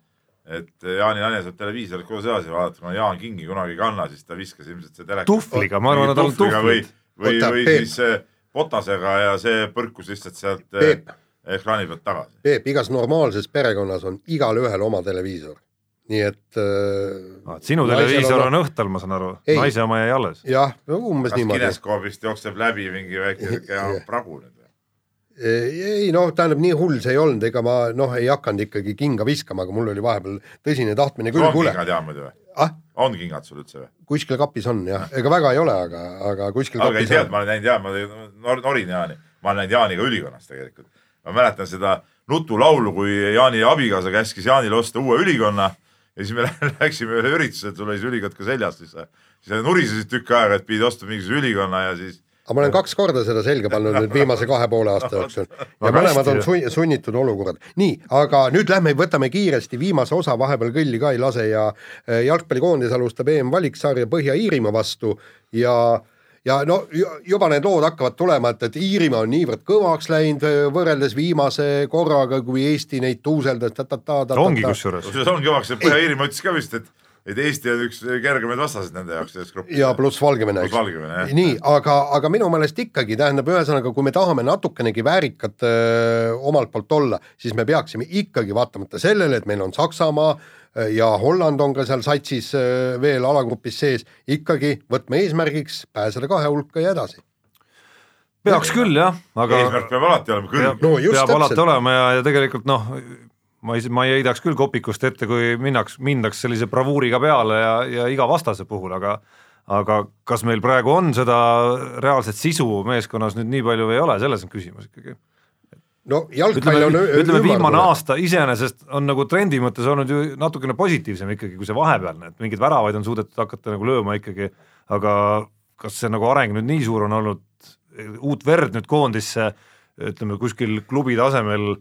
et Jaani Nane saab televiisorit kodus edasi vaadata, kuna Jaan Kingi kunagi ei kanna, siis ta viskas ilmselt see teleka tuhvliga, ma arvan, et on tuhvlid. või, või, või siis Potasega ja see põrkus lihtsalt sealt eh, Peep. ekraani pealt tagasi. Peep, igas normaalses perekonnas on igalühel oma televiisor. nii et äh,. sinu televiisor on, on õhtal, ma saan aru, naise oma jäi alles. jah, umbes Kas niimoodi. kineskoobist jookseb läbi mingi väike pragu nüüd? Ei noh, tähendab nii hull see ei olnud, ega ma noh, ei hakanud ikkagi kinga viskama, aga mul oli vahepeal tõsine tahtmine küll. on kingad jaa muidu või ah?? on kingad sul üldse või? kuskil kapis on jah, ega väga ei ole, aga, aga kuskil aga kapis tead, ma olen näinud jaa, ma norin Jaani, ma olen näinud Jaani ka ülikonnas tegelikult. ma mäletan seda nutulaulu, kui Jaani abikaasa käskis Jaanile osta uue ülikonna ja siis me läksime ühele üritusele, sul oli see ülikond ka seljas, siis sa, siis sa nurisesid tükk aega, et pidid ostma mingisuguse ülikonna ja siis aga ma olen kaks korda seda selga pannud nüüd viimase kahe poole aasta jooksul ja mõlemad on sun sunnitud olukorrad. nii, aga nüüd lähme võtame kiiresti viimase osa, vahepeal kõlli ka ei lase ja äh, jalgpallikoondis alustab EM-valiksarja Põhja-Iirimaa vastu ja ja no juba need lood hakkavad tulema, et, et Iirimaa on niivõrd kõvaks läinud äh, võrreldes viimase korraga, kui Eesti neid tuuseldas ta-ta-ta. ongi kusjuures. kusjuures on kõvaks ja Põhja-Iirimaa ütles ka vist, et et Eesti on üks kergemaid vastaseid nende jaoks selles grupis. ja pluss Valgevene, eks. nii, aga, aga minu meelest ikkagi tähendab, ühesõnaga, kui me tahame natukenegi väärikad öö, omalt poolt olla, siis me peaksime ikkagi vaatamata sellele, et meil on Saksamaa ja Holland on ka seal satsis öö, veel alagrupis sees, ikkagi võtma eesmärgiks pääseda kahe hulka ja edasi peaks küll jah, aga eesmärk peab alati olema kõrge. no, peab täpselt. alati olema ja, ja tegelikult noh, ma ei, ma ei heidaks küll kopikust ette, kui minnaks, mindaks sellise bravuuriga peale ja, ja iga vastase puhul, aga aga kas meil praegu on seda reaalset sisu meeskonnas nüüd nii palju või ei ole, selles on küsimus ikkagi. no jalgpall on ütleme viimane aasta iseenesest on nagu trendi mõttes olnud ju natukene positiivsem ikkagi kui see vahepealne, et mingeid väravaid on suudetud hakata nagu lööma ikkagi, aga kas see nagu areng nüüd nii suur on olnud, uut verd nüüd koondisse, ütleme kuskil klubi tasemel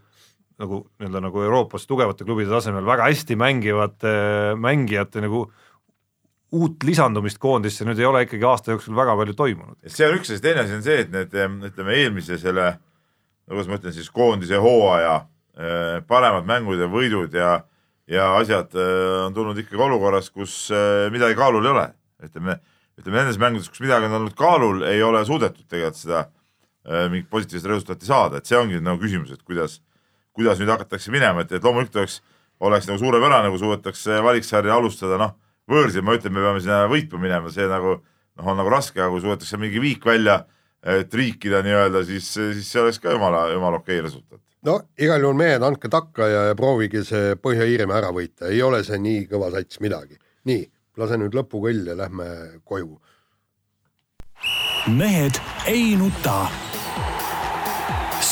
nagu nii-öelda nagu Euroopas tugevate klubide tasemel väga hästi mängivate mängijate nagu uut lisandumist koondisse nüüd ei ole ikkagi aasta jooksul väga palju toimunud. see on üks asi, teine asi on see, et need ütleme eelmise selle, kuidas ma ütlen siis koondise hooaja eh, paremad mängud ja võidud ja, ja asjad eh, on tulnud ikkagi olukorras, kus midagi kaalul ei ole. ütleme, ütleme nendes mängudes, kus midagi on olnud kaalul, ei ole suudetud tegelikult seda mingit positiivset resultaati saada, et see ongi nagu küsimus, et kuidas kuidas nüüd hakatakse minema, et, et loomulikult oleks, oleks nagu suurepärane, kui suudetakse valiksarja alustada, noh, võõrsil ma ütlen, me peame sinna võitma minema, see nagu noh, on nagu raske, aga kui suudetakse mingi viik välja triikida nii-öelda, siis, siis see oleks ka jumala, jumala okei resultaat. no igal juhul mehed, andke takka ja, ja proovige see Põhja-Iirimaa ära võita, ei ole see nii kõva sats midagi. nii, lase nüüd lõpukõll ja lähme koju. mehed ei nuta